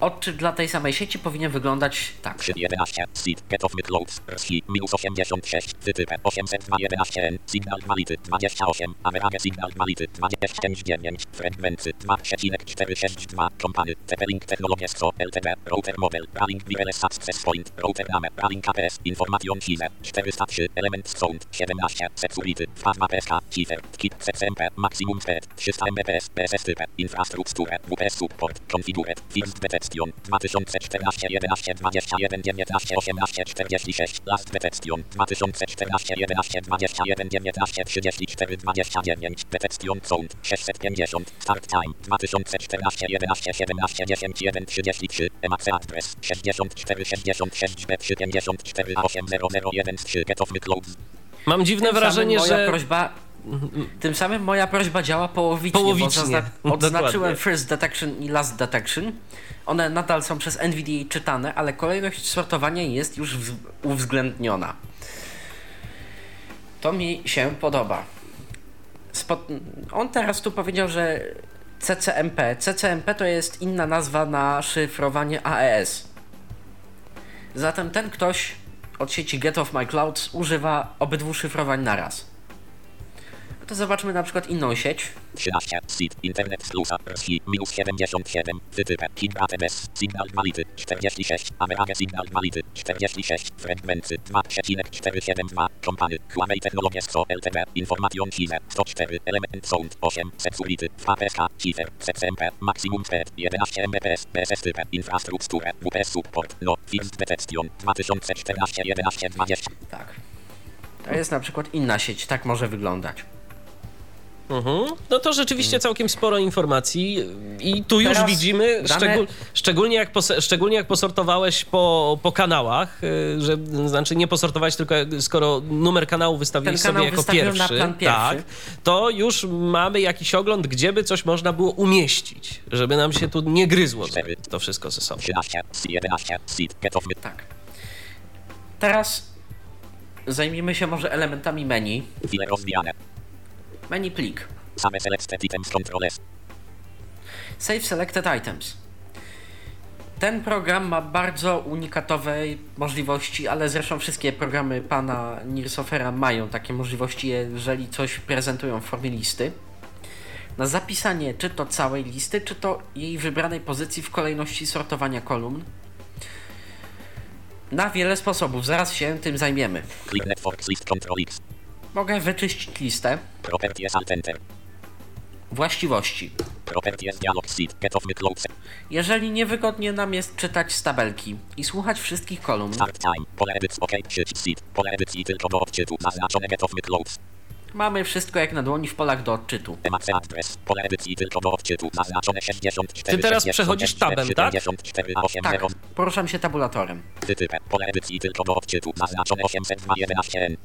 Odczyt dla tej samej sieci powinien wyglądać tak. 11, seed, get off close, rsi, minus 86, wytypę, 811 n, signal quality, 28, average signal quality, 29, fragmenty, 2,462, kompany, TP-Link Technologies Co, LTD, router model, running wireless success point, router name, running KPS, information fizer, 403, element sound, 17, security, fazma PSK, cipher, kit, CCMP, maximum speed, 300 Mbps, PSS type, infrastrukturę, WPS support, configured, fixed detection, 2014 11 21 19 18 46, last detection, 2014 11 21 19 34 29, detection sound, 650, start time, 2014 11 17 10 1 33, emax address, 64 66 B 354 8001 3, get. Mam dziwne Tym wrażenie, moja że... prośba. Tym samym moja prośba działa połowicznie, Połowicznie, zazna- *laughs* odznaczyłem dokładnie. first detection i last detection. One nadal są przez NVDA czytane, ale kolejność sortowania jest już wz- uwzględniona. To mi się podoba. On teraz tu powiedział, że CCMP. CCMP to jest inna nazwa na szyfrowanie AES. Zatem ten ktoś od sieci Get Off My Clouds używa obydwu szyfrowań naraz. To zobaczmy na przykład inną sieć. 13, seed, internet slusa, rsi, minus 77, wytypę, King ATMS, signal quality, 46, average signal quality, 46, fragmenty, 2,472, kompany, Huawei Technologies Co, LTD, information fizer, 104, element sound, 8, security, FAPSK, cipher, CCMP, maximum speed, 11 Mbps, PSS type, infrastrukturę, WPS support, no, fixed detection, 2014, 11, 20. Tak. To jest na przykład inna sieć, tak może wyglądać. Mhm. No to rzeczywiście całkiem sporo informacji i tu już Teraz widzimy, dane- szczegól, szczególnie, jak szczególnie jak posortowałeś po, po kanałach, y, że znaczy nie posortowałeś tylko skoro numer kanału wystawiłeś kanał sobie jako pierwszy, pierwszy. tak, to już mamy jakiś ogląd, gdzie by coś można było umieścić, żeby nam się tu nie gryzło to, wszystko ze sobą. 13, 11, seed, get off Tak. Teraz zajmijmy się może elementami menu. Menu plik. Same selected items controles. Save Selected Items. Ten program ma bardzo unikatowe możliwości, ale zresztą wszystkie programy pana Nirsofera mają takie możliwości, jeżeli coś prezentują w formie listy. Na zapisanie czy to całej listy, czy to jej wybranej pozycji w kolejności sortowania kolumn. Na wiele sposobów, zaraz się tym zajmiemy. Click networks list control X. Mogę wyczyścić listę Properties alt enter. właściwości. Properties dialog seed. Get off the close. Jeżeli niewygodnie nam jest czytać z tabelki i słuchać wszystkich kolumn, Start time. Pole edycji OK. Przycisk seed. Pole edycji tylko do odczytu. Zaznaczone get off the close. mamy wszystko jak na dłoni w polach do odczytu. Emacs address. Pole edycji tylko do odczytu. Zaznaczone 64. Ty teraz 60, przechodzisz tabem, tak? 74, 8, Tak, 0. poruszam się tabulatorem. Wytypę. Pole edycji tylko do odczytu. Zaznaczone 802 11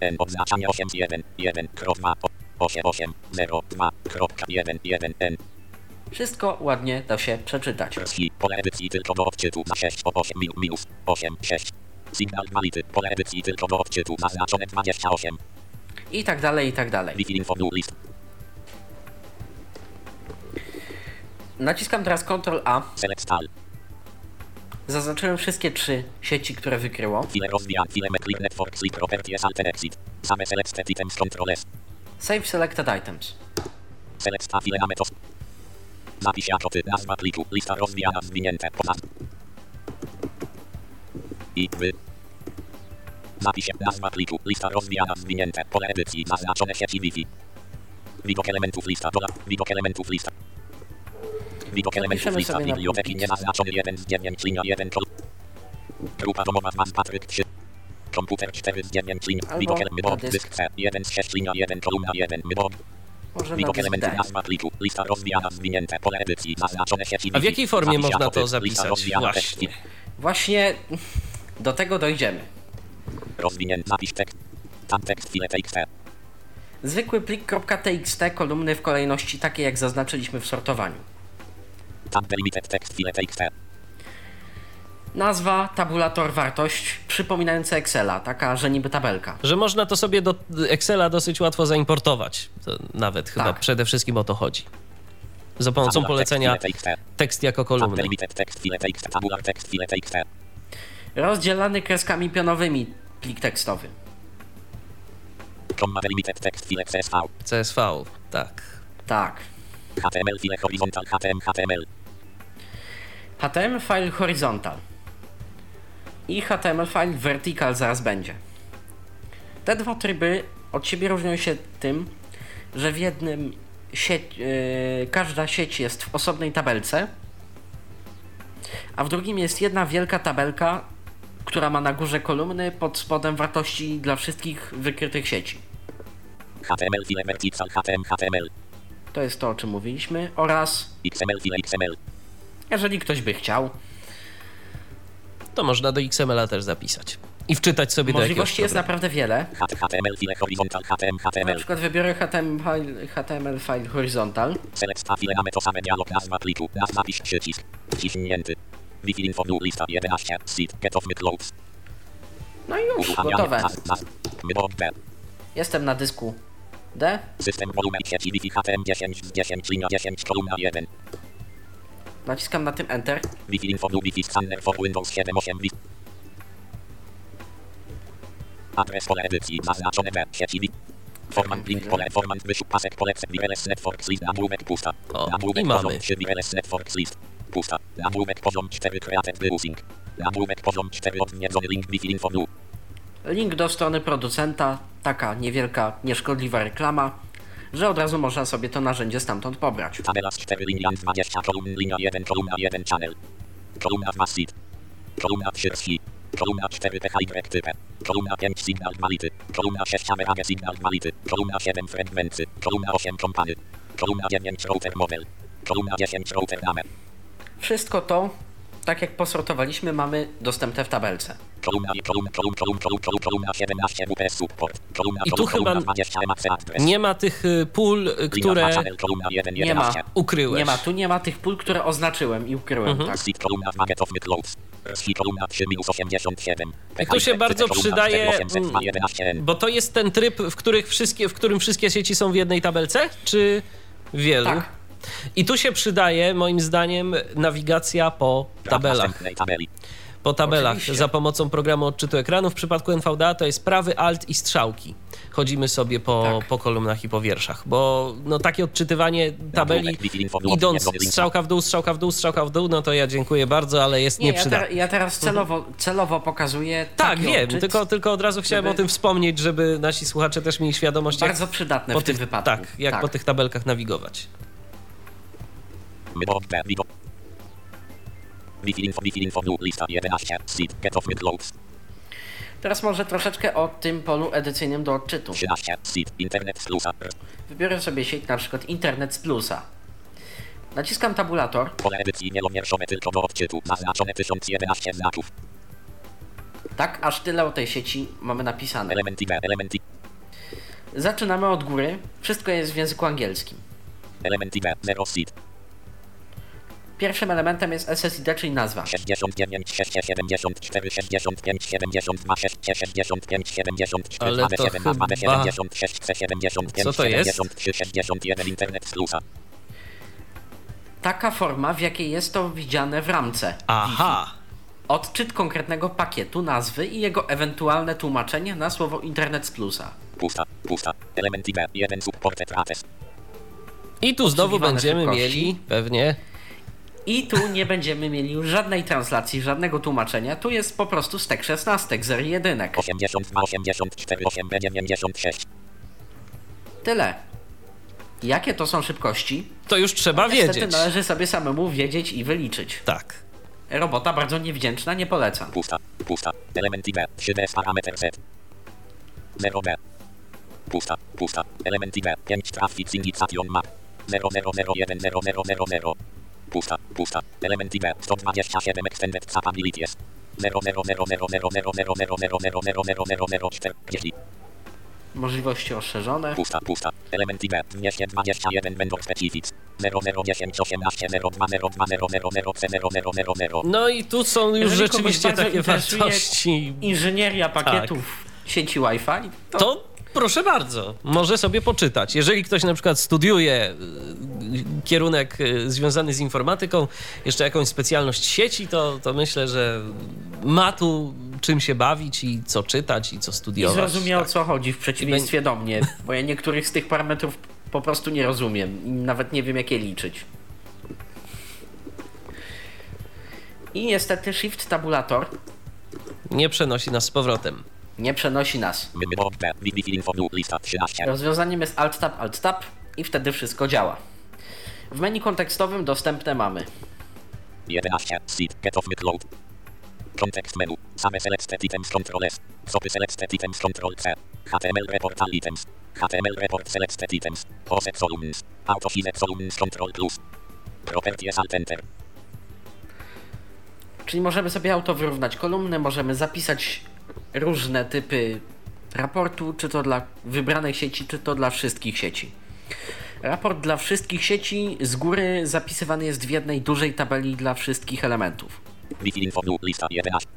N. Odznaczanie 8 1 1 2 8 8 0 2 1 1 N. Wszystko ładnie da się przeczytać. Wsi, pole edycji tylko do odczytu na 6 o 8 min, minus 8 6. Signal quality, pole edycji tylko do odczytu zaznaczone 28. I tak dalej, i tak dalej. Info list. Naciskam teraz Ctrl A. Select all. Zaznaczyłem wszystkie trzy sieci, które wykryło. Save Selected Items. Select a file ametos. Zapis jako ty, nazwa pliku, lista rozwijana, zwinięte, ponad. I wy. Zapis nazwa pliku, lista rozwijana, zwinięte, pole edycji, zaznaczone sieci Wi-Fi. Widok elementów lista, dola, widok elementów lista. Widok elementów lista biblioteki niezaznaczony 1 z 9 linia 1 kol. Grupa domowa Zmas Patryk 3. Komputer 4 z 9 lin. Albo Widok na elementów dysk. C 1 z 6 linia 1 kolumna 1 mybob. Może na Widok D. nazwa pliku, lista rozwijana, zwinięte, pole edycji, zaznaczone sieci A w jakiej formie można to zapisać? rozwijana, Właśnie. Właśnie do tego dojdziemy. Rozwinięty zapis tekst. Tam tekst file TXT. Zwykły plik .txt, kolumny w kolejności takie jak zaznaczyliśmy w sortowaniu. Nazwa, tabulator, wartość, przypominająca Excela, taka, że niby tabelka. Że można to sobie do Excela dosyć łatwo zaimportować. To nawet chyba Tak. przede wszystkim o to chodzi. za pomocą polecenia tekst jako kolumny. Rozdzielany kreskami pionowymi plik tekstowy. Comma delimited text, file CSV. CSV, tak. Tak. HTML, file horizontal, HTML, HTML. HTML file horizontal i HTML file vertical zaraz będzie. Te dwa tryby od siebie różnią się tym, że w jednym sieć, yy, każda sieć jest w osobnej tabelce, a w drugim jest jedna wielka tabelka, która ma na górze kolumny, pod spodem wartości dla wszystkich wykrytych sieci. HTML, file vertical, HTML, HTML. To jest to, o czym mówiliśmy, oraz XML, file XML. Jeżeli ktoś by chciał, To można do XML-a też zapisać. I wczytać sobie do jakiegoś możliwości jest programu. naprawdę wiele. HTML, file horizontal, HTML, Na HTML. przykład wybiorę HTML file, HTML file horizontal. Select a file, mamy to same dialog, nazwa pliku, nazwa pisz przycisk. Wciśnięty. Wi-Fi info, new lista 11, seed, get off my clothes. No i już, gotowe. Jestem na dysku D. System wolumen sieci Wi-Fi HTM 10 z 10, linia 10, kolumna 1. Naciskam na tym Enter. Wi-Fi info, new Wi-Fi scanner for Windows 7, 8, Wi- Adres pole edycji, zaznaczone B, sieci Wi- Format link pole, format wyszuk pasek pole, wireless networks list, nagłówek pusta. O, Nagłówek poziom mamy. 3, wireless networks list, pusta. Nagłówek poziom 4, created browsing. Nagłówek poziom 4, odwiedzony link Wi-Fi info. Link do strony producenta. Taka niewielka, nieszkodliwa reklama, że od razu można sobie to narzędzie stamtąd pobrać. Tabela z 4 linian 20 kolumn linia 1 kolumna 1 channel. Kolumna 2 seed. Kolumna 3 wsi. Kolumna 4 PHY type. Kolumna 5 signal 2 lity. Kolumna 6 average signal 2 lity. Kolumna 7 fragmenty. Kolumna 8 kompany. Kolumna 9 router model. Kolumna 10 router name. Wszystko to, tak jak posortowaliśmy, mamy dostępne w tabelce. I kolumna kolumna kolumna kolumna kolumna kolumna 17 WPS support. Kolumna I tu chyba 20 MAC adres. Nie ma tych y, pól, y, które 2 channel kolumna 1 Nie ma. 11. ukryłeś. Nie ma, tu nie ma tych pól, które oznaczyłem i ukryłem, Mhm. tak. Seed kolumna 2 get off my clothes. Wsi kolumna 3 minus 87. I tu się bardzo przydaje, mm, 11 Bo to jest ten tryb, w, których wszystkie, w którym wszystkie sieci są w jednej tabelce, czy wielu? Tak. I tu się przydaje, moim zdaniem, nawigacja po tabelach. Po tabelach Oczywiście. za pomocą programu odczytu ekranu. W przypadku NVDA to jest prawy alt i strzałki. Chodzimy sobie po, Tak. po kolumnach i po wierszach, bo no, takie odczytywanie tabeli, idąc strzałka w dół, strzałka w dół, strzałka w dół, no to ja dziękuję bardzo, ale jest Nie, ja, nieprzydatne. ter, ja teraz celowo, celowo pokazuję. Tak, taki wiem, odczyt. tylko, tylko od razu chciałem żeby- o tym wspomnieć, żeby nasi słuchacze też mieli świadomość, jak, Bardzo przydatne po w tym tych, wypadku. tak, jak po tych tabelkach nawigować. Teraz może troszeczkę o tym polu edycyjnym do odczytu. 13. Seed, internet z plusa. Wybiorę sobie sieć na przykład Internet z Plusa. Naciskam tabulator. Pole edycji wielowierszowe tylko do odczytu. Zaznaczone 1011 znaków. Tak, aż tyle o tej sieci mamy napisane. Element B, element I. Zaczynamy od góry. Wszystko jest w języku angielskim. Element B, 0 seed. Pierwszym elementem jest SSID, czyli nazwa. 69, 674, 65, 72, 6, 65, 74, Ale to 7, 2, chyba- 76, 75, Co to jest? 73, 61, internet z plusa. Taka forma, w jakiej jest to widziane w ramce. Aha, Odczyt konkretnego pakietu, nazwy i jego ewentualne tłumaczenie na słowo Internet z Plusa. Pusta, pusta. Element B, 1 supported address. i tu znowu będziemy szybkości. mieli pewnie I tu nie będziemy mieli już żadnej translacji, żadnego tłumaczenia. Tu jest po prostu stek 16, 0 jedynek. 82, 84, 8, B, 96. Tyle. Jakie to są szybkości? To już trzeba Niestety wiedzieć. należy sobie samemu wiedzieć i wyliczyć. Tak. Robota bardzo niewdzięczna, nie polecam. Pusta, pusta. Element B, 3D z parametr Z. 0B. Pusta, pusta. Element B, 5 traffic indication map. 00010000. Pusta, pusta. Element B, 127 extended capabilities. 00000000000040. Możliwości rozszerzone. Pusta, pusta. Element B, 221 vendor specifics. 0010 18 02 02 00 0000. No i tu są już Jeżeli kogoś rzeczywiście bardzo takie interesuje wartości. Inżynieria pakietów sieci Wi-Fi, to, To proszę bardzo, może sobie poczytać. Jeżeli ktoś na przykład studiuje y, kierunek y, związany z informatyką, jeszcze jakąś specjalność sieci, to, to myślę, że ma tu czym się bawić i co czytać i co I studiować. zrozumie o Tak. co chodzi w przeciwieństwie do mnie, bo ja niektórych z tych parametrów po prostu nie rozumiem i nawet nie wiem jak je liczyć. I niestety Shift Tabulator Nie przenosi nas z powrotem. Nie przenosi nas. Memo B. Wi-Fi info new lista 13. Rozwiązaniem jest Alt Tab, Alt Tab i wtedy wszystko działa. W menu kontekstowym dostępne mamy 11. Seed. Get off cloud. Context menu. Same selected items control S. Sopy selected items control C. HTML report all items. HTML report selected items. Poset columns. Auto shift columns control plus. Properties alt enter. Czyli możemy sobie auto wyrównać kolumny, możemy zapisać różne typy raportu, czy to dla wybranej sieci, czy to dla wszystkich sieci. Raport dla wszystkich sieci z góry zapisywany jest w jednej dużej tabeli dla wszystkich elementów. Wi-Fi info new lista 11.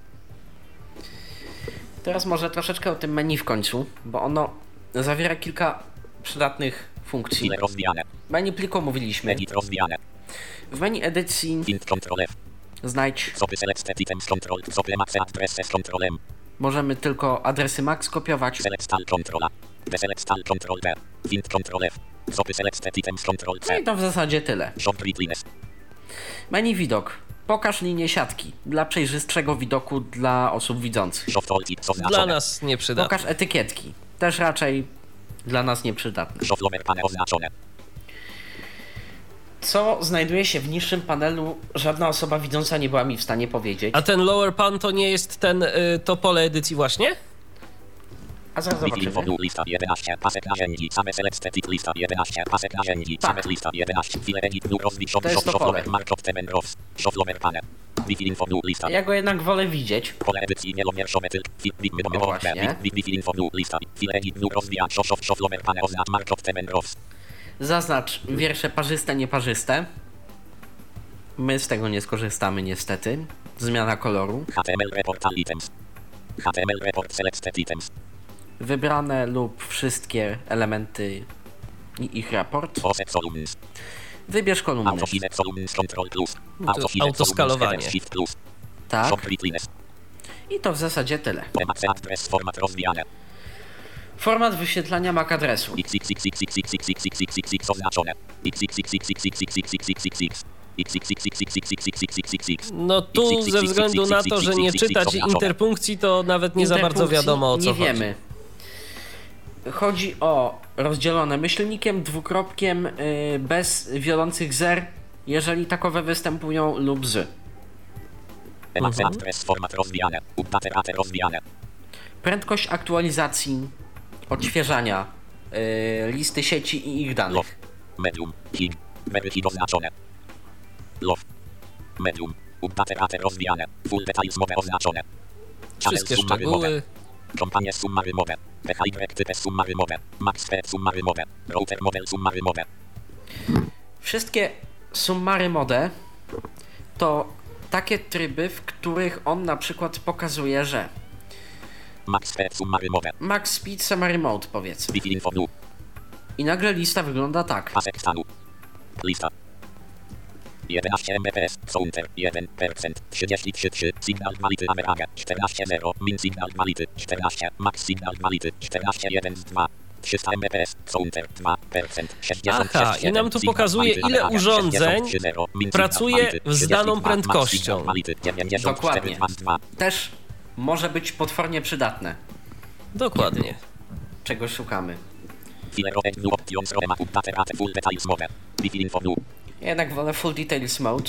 Teraz może troszeczkę o tym menu w końcu, bo ono zawiera kilka przydatnych funkcji. Menu pliku mówiliśmy. W menu edycji znajdź Możemy tylko adresy MAC skopiować. Select A. Deselect all control D. Int control F. Sopy selected items control No C. i to w zasadzie tyle. Shop. Menu widok. Pokaż linię siatki dla przejrzystszego widoku dla osób widzących. Shop all tips Dla nas nie przyda. Pokaż etykietki. Też raczej dla nas nieprzydatne. Shop lomer pane oznaczone. Co znajduje się w niższym panelu, żadna osoba widząca nie była mi w stanie powiedzieć. A ten lower pan to nie jest ten, y, to pole edycji właśnie? A zaraz zobaczymy. lista 11. Pasek narzędzi. Same selected it lista 11. Pasek narzędzi. Tak. Same lista 11. File edit shop shop shop markup temen rows. Shop lomer pane. Wi-Fi info new lista. Ja go jednak wolę widzieć. Pole edycji. No właśnie. Info new lista. File edit new rozwija shop shop shop lomer pane oznacz markup temen rows. Zaznacz wiersze parzyste, nieparzyste. My z tego nie skorzystamy niestety. Zmiana koloru. HTML report items. HTML report selected items. Wybrane lub wszystkie elementy i ich raport. Wybierz kolumny. Auto shift columns control plus. No autoskalowanie. columns shift plus. Tak. I to w zasadzie tyle. Max address format rozwijane. Format wyświetlania MAC adresu. No tu ze względu na to, że nie czytać interpunkcji, to nawet nie za bardzo wiadomo o co nie chodzi. wiemy. Chodzi o rozdzielone myślnikiem, dwukropkiem, y, bez wiodących zer, jeżeli takowe występują lub z. Mhm. Prędkość aktualizacji odświeżania yy, listy sieci i ich Love. danych. Medium. Hig. Very hig oznaczone. Love. Medium. Update rate rozwijane. Full details mowe oznaczone. Channel Wszystkie summary szczegóły. Kompanie summary mowe. PHY type summary mowe. Max speed summary mowe. Router model summary mowe. Wszystkie summary mode to takie tryby, w których on na przykład pokazuje, że Max Speed Summa Remote. Max Speed Summa Remote. I nagle lista wygląda tak. Lista. 11 mbps, counter 1%, 33,3, sygnał wality Amerage, 14,0, min sygnał wality, 14, max sygnał wality, 14,1 z 2. 300 mbps, counter 2%, 66, Aha, i nam tu pokazuje ile urządzeń pracuje z daną prędkością. Dokładnie. Też może być potwornie przydatne. Dokładnie. Kiedy czegoś szukamy. Jednak wolę Full Details Mode.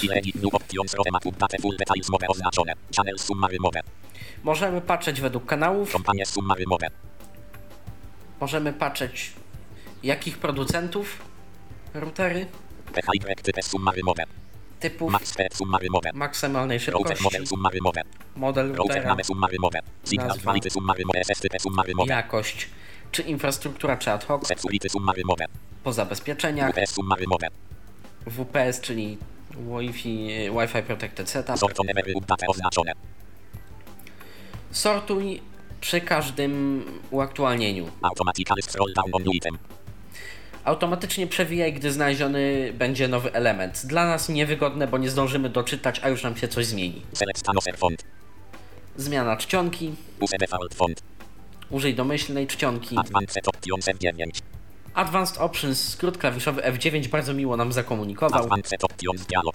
Możemy patrzeć według kanałów. Możemy patrzeć jakich producentów routery typów maksymalnej szybkości, model routera, jakość, czy infrastruktura, czy ad hoc, po zabezpieczeniach, WPS, czyli Wi-Fi, Wi-Fi Protected Setup. Sortuj przy każdym uaktualnieniu. Automatically scroll down on item. Automatycznie przewijaj, gdy znaleziony będzie nowy element. Dla nas niewygodne, bo nie zdążymy doczytać, a już nam się coś zmieni. Zmiana czcionki, użyj domyślnej czcionki. Advanced options F9. Advanced Options, skrót klawiszowy F9 bardzo miło nam zakomunikował. Advanced options dialog.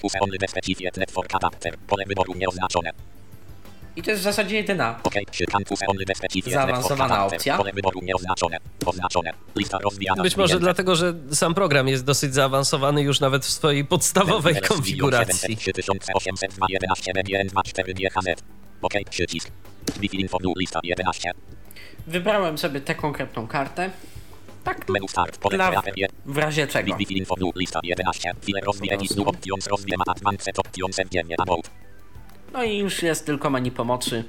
Network adapter. Pole wyboru nieoznaczone. I to jest w zasadzie jedyna. OK. Szykant use only the specified Zaawansowana opcja. Być może dlatego, że sam program jest dosyć zaawansowany już nawet w swojej podstawowej konfiguracji. 3811 BGN 24 GHZ. OK. Przycisk. Wi-Fi info dół lista 11. Wybrałem sobie tę konkretną kartę. Tak, Menu start. Dla, je. w razie czego. Wi-Fi info dół lista 11. File rozwij edit dół options rozwij advanced options F9 about. No i już jest tylko menu pomocy.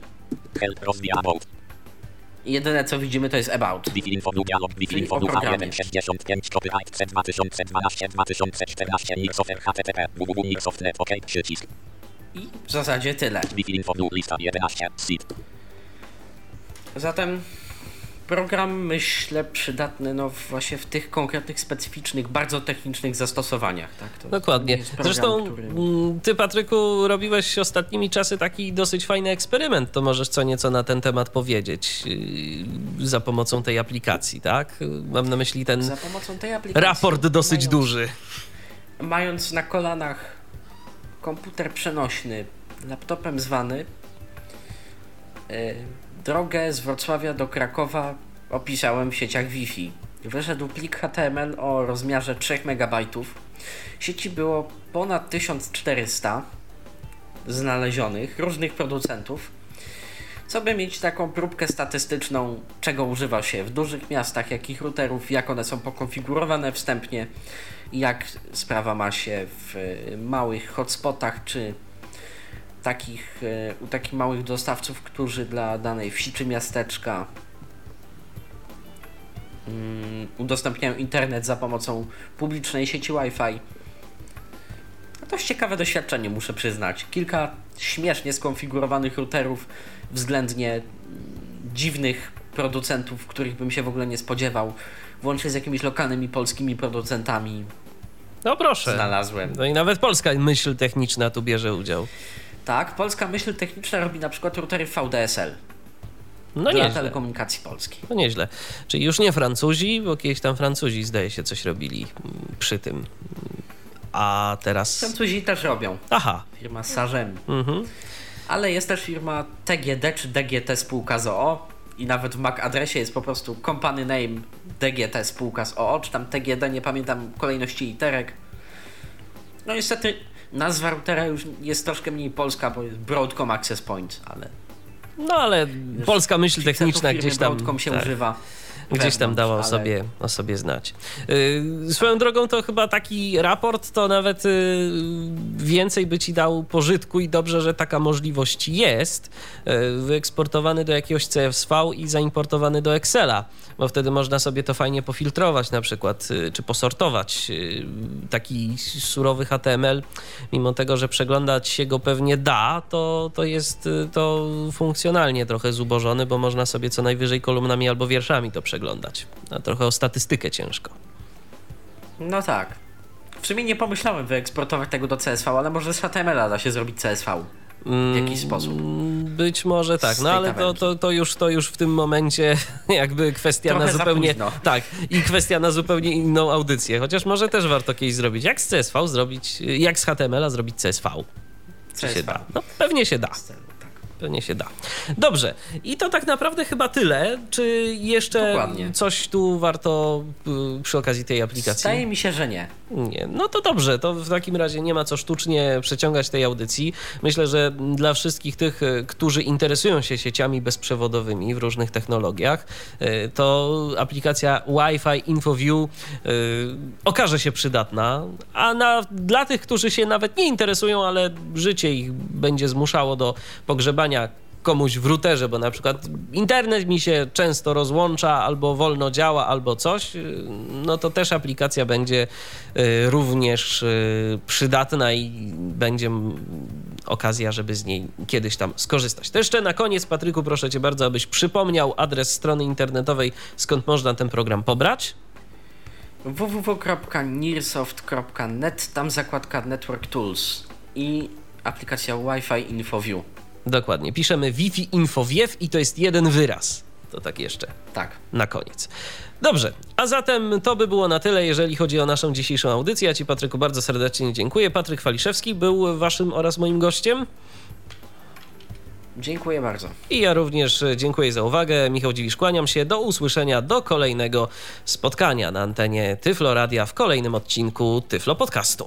Help about. Jedyne co widzimy to jest About. Wi-Fi info dół dialog. Wi-Fi Czyli info o dół programie. H165 copyright C 2012 2014 Microsoft HTTP www.microsoft.net OK. Przycisk. I w zasadzie tyle. Wi-Fi info dół lista 11. Seed. Zatem program myślę przydatny no właśnie w tych konkretnych, specyficznych, bardzo technicznych zastosowaniach. Tak? To Dokładnie. jest program, Zresztą który- mm, ty, Patryku, robiłeś ostatnimi czasy taki dosyć fajny eksperyment. To możesz co nieco na ten temat powiedzieć yy, za pomocą tej aplikacji, tak? Mam na myśli ten Za pomocą tej aplikacji. raport dosyć mając, duży. Mając na kolanach komputer przenośny, laptopem zwany, yy, drogę z Wrocławia do Krakowa opisałem w sieciach Wi-Fi. Wyszedł plik HTML o rozmiarze 3 MB. Sieci było ponad 1400 znalezionych różnych producentów. Co by mieć taką próbkę statystyczną, czego używa się w dużych miastach, jakich routerów, jak one są pokonfigurowane wstępnie, jak sprawa ma się w małych hotspotach, czy takich, e, u takich małych dostawców, którzy dla danej wsi czy miasteczka mm, udostępniają internet za pomocą publicznej sieci Wi-Fi. Dość ciekawe doświadczenie, muszę przyznać. Kilka śmiesznie skonfigurowanych routerów, względnie mm, dziwnych producentów, których bym się w ogóle nie spodziewał, włącznie z jakimiś lokalnymi polskimi producentami, No proszę. znalazłem. No i nawet polska myśl techniczna tu bierze udział. Tak, polska myśl techniczna robi na przykład routery VDSL No dla nieźle. telekomunikacji polskiej. No nieźle. Czyli już nie Francuzi, bo kiedyś tam Francuzi zdaje się coś robili mm, przy tym. A teraz... Francuzi też robią. Aha. Firma Sarzemi. Mhm. Ale jest też firma TGD czy DGT spółka z OO i nawet w MAC adresie jest po prostu company name DGT spółka z OO, czy tam TGD, nie pamiętam kolejności literek. No niestety nazwa routera już jest troszkę mniej polska, bo jest Broadcom Access Point, ale No ale polska myśl techniczna gdzieś tam... Broadcom się tak. używa. Gdzieś tam wewnątrz, o ale- sobie, o sobie znać. Yy, swoją drogą to chyba taki raport to nawet yy, więcej by ci dał pożytku i dobrze, że taka możliwość jest. Yy, wyeksportowany do jakiegoś CSV i zaimportowany do Excela, bo wtedy można sobie to fajnie pofiltrować na przykład, yy, czy posortować. Yy, taki surowy HTML, mimo tego, że przeglądać się go pewnie da, to, to jest yy, to funkcjonalnie trochę zubożony, bo można sobie co najwyżej kolumnami albo wierszami to przeglądać. A trochę o statystykę ciężko. No tak. W sumie nie pomyślałem wyeksportować tego do CSV, ale może z HTML-a da się zrobić CSV. W jakiś sposób. Mm, Być może tak, no ale to, to, to, już, to już w tym momencie *laughs* jakby kwestia Trochę na zupełnie. Tak, i kwestia na zupełnie inną audycję. Chociaż może też warto kiedyś zrobić. Jak z CSV zrobić, jak z HTML-a zrobić CSV? Czy się CSV. da? No pewnie się da. Pewnie się da. Dobrze. I to tak naprawdę chyba tyle. Czy jeszcze Dokładnie. coś tu warto y, przy okazji tej aplikacji? Zdaje mi się, że nie. Nie, no to dobrze, to w takim razie nie ma co sztucznie przeciągać tej audycji. Myślę, że dla wszystkich tych, e, którzy interesują się sieciami bezprzewodowymi w różnych technologiach, e, to aplikacja Wi-Fi InfoView okaże się przydatna, a na, dla tych, którzy się nawet nie interesują, ale życie ich będzie zmuszało do pogrzebania komuś w routerze, bo na przykład internet mi się często rozłącza, albo wolno działa, albo coś, no to też aplikacja będzie y, również y, przydatna i będzie okazja, żeby z niej kiedyś tam skorzystać. To jeszcze na koniec, Patryku, proszę cię bardzo, abyś przypomniał adres strony internetowej, skąd można ten program pobrać www.nearsoft.net, tam zakładka Network Tools i aplikacja Wi-Fi InfoView. Dokładnie. Piszemy Wi-Fi InfoView i to jest jeden wyraz. To tak jeszcze. Tak. Na koniec. Dobrze, a zatem to by było na tyle, jeżeli chodzi o naszą dzisiejszą audycję. Ja Ci, Patryku, bardzo serdecznie dziękuję. Patryk Waliszewski był Waszym oraz moim gościem. Dziękuję bardzo. I ja również dziękuję za uwagę. Michał Dziwisz, kłaniam się. Do usłyszenia, do kolejnego spotkania na antenie Tyflo Radia w kolejnym odcinku Tyflo Podcastu.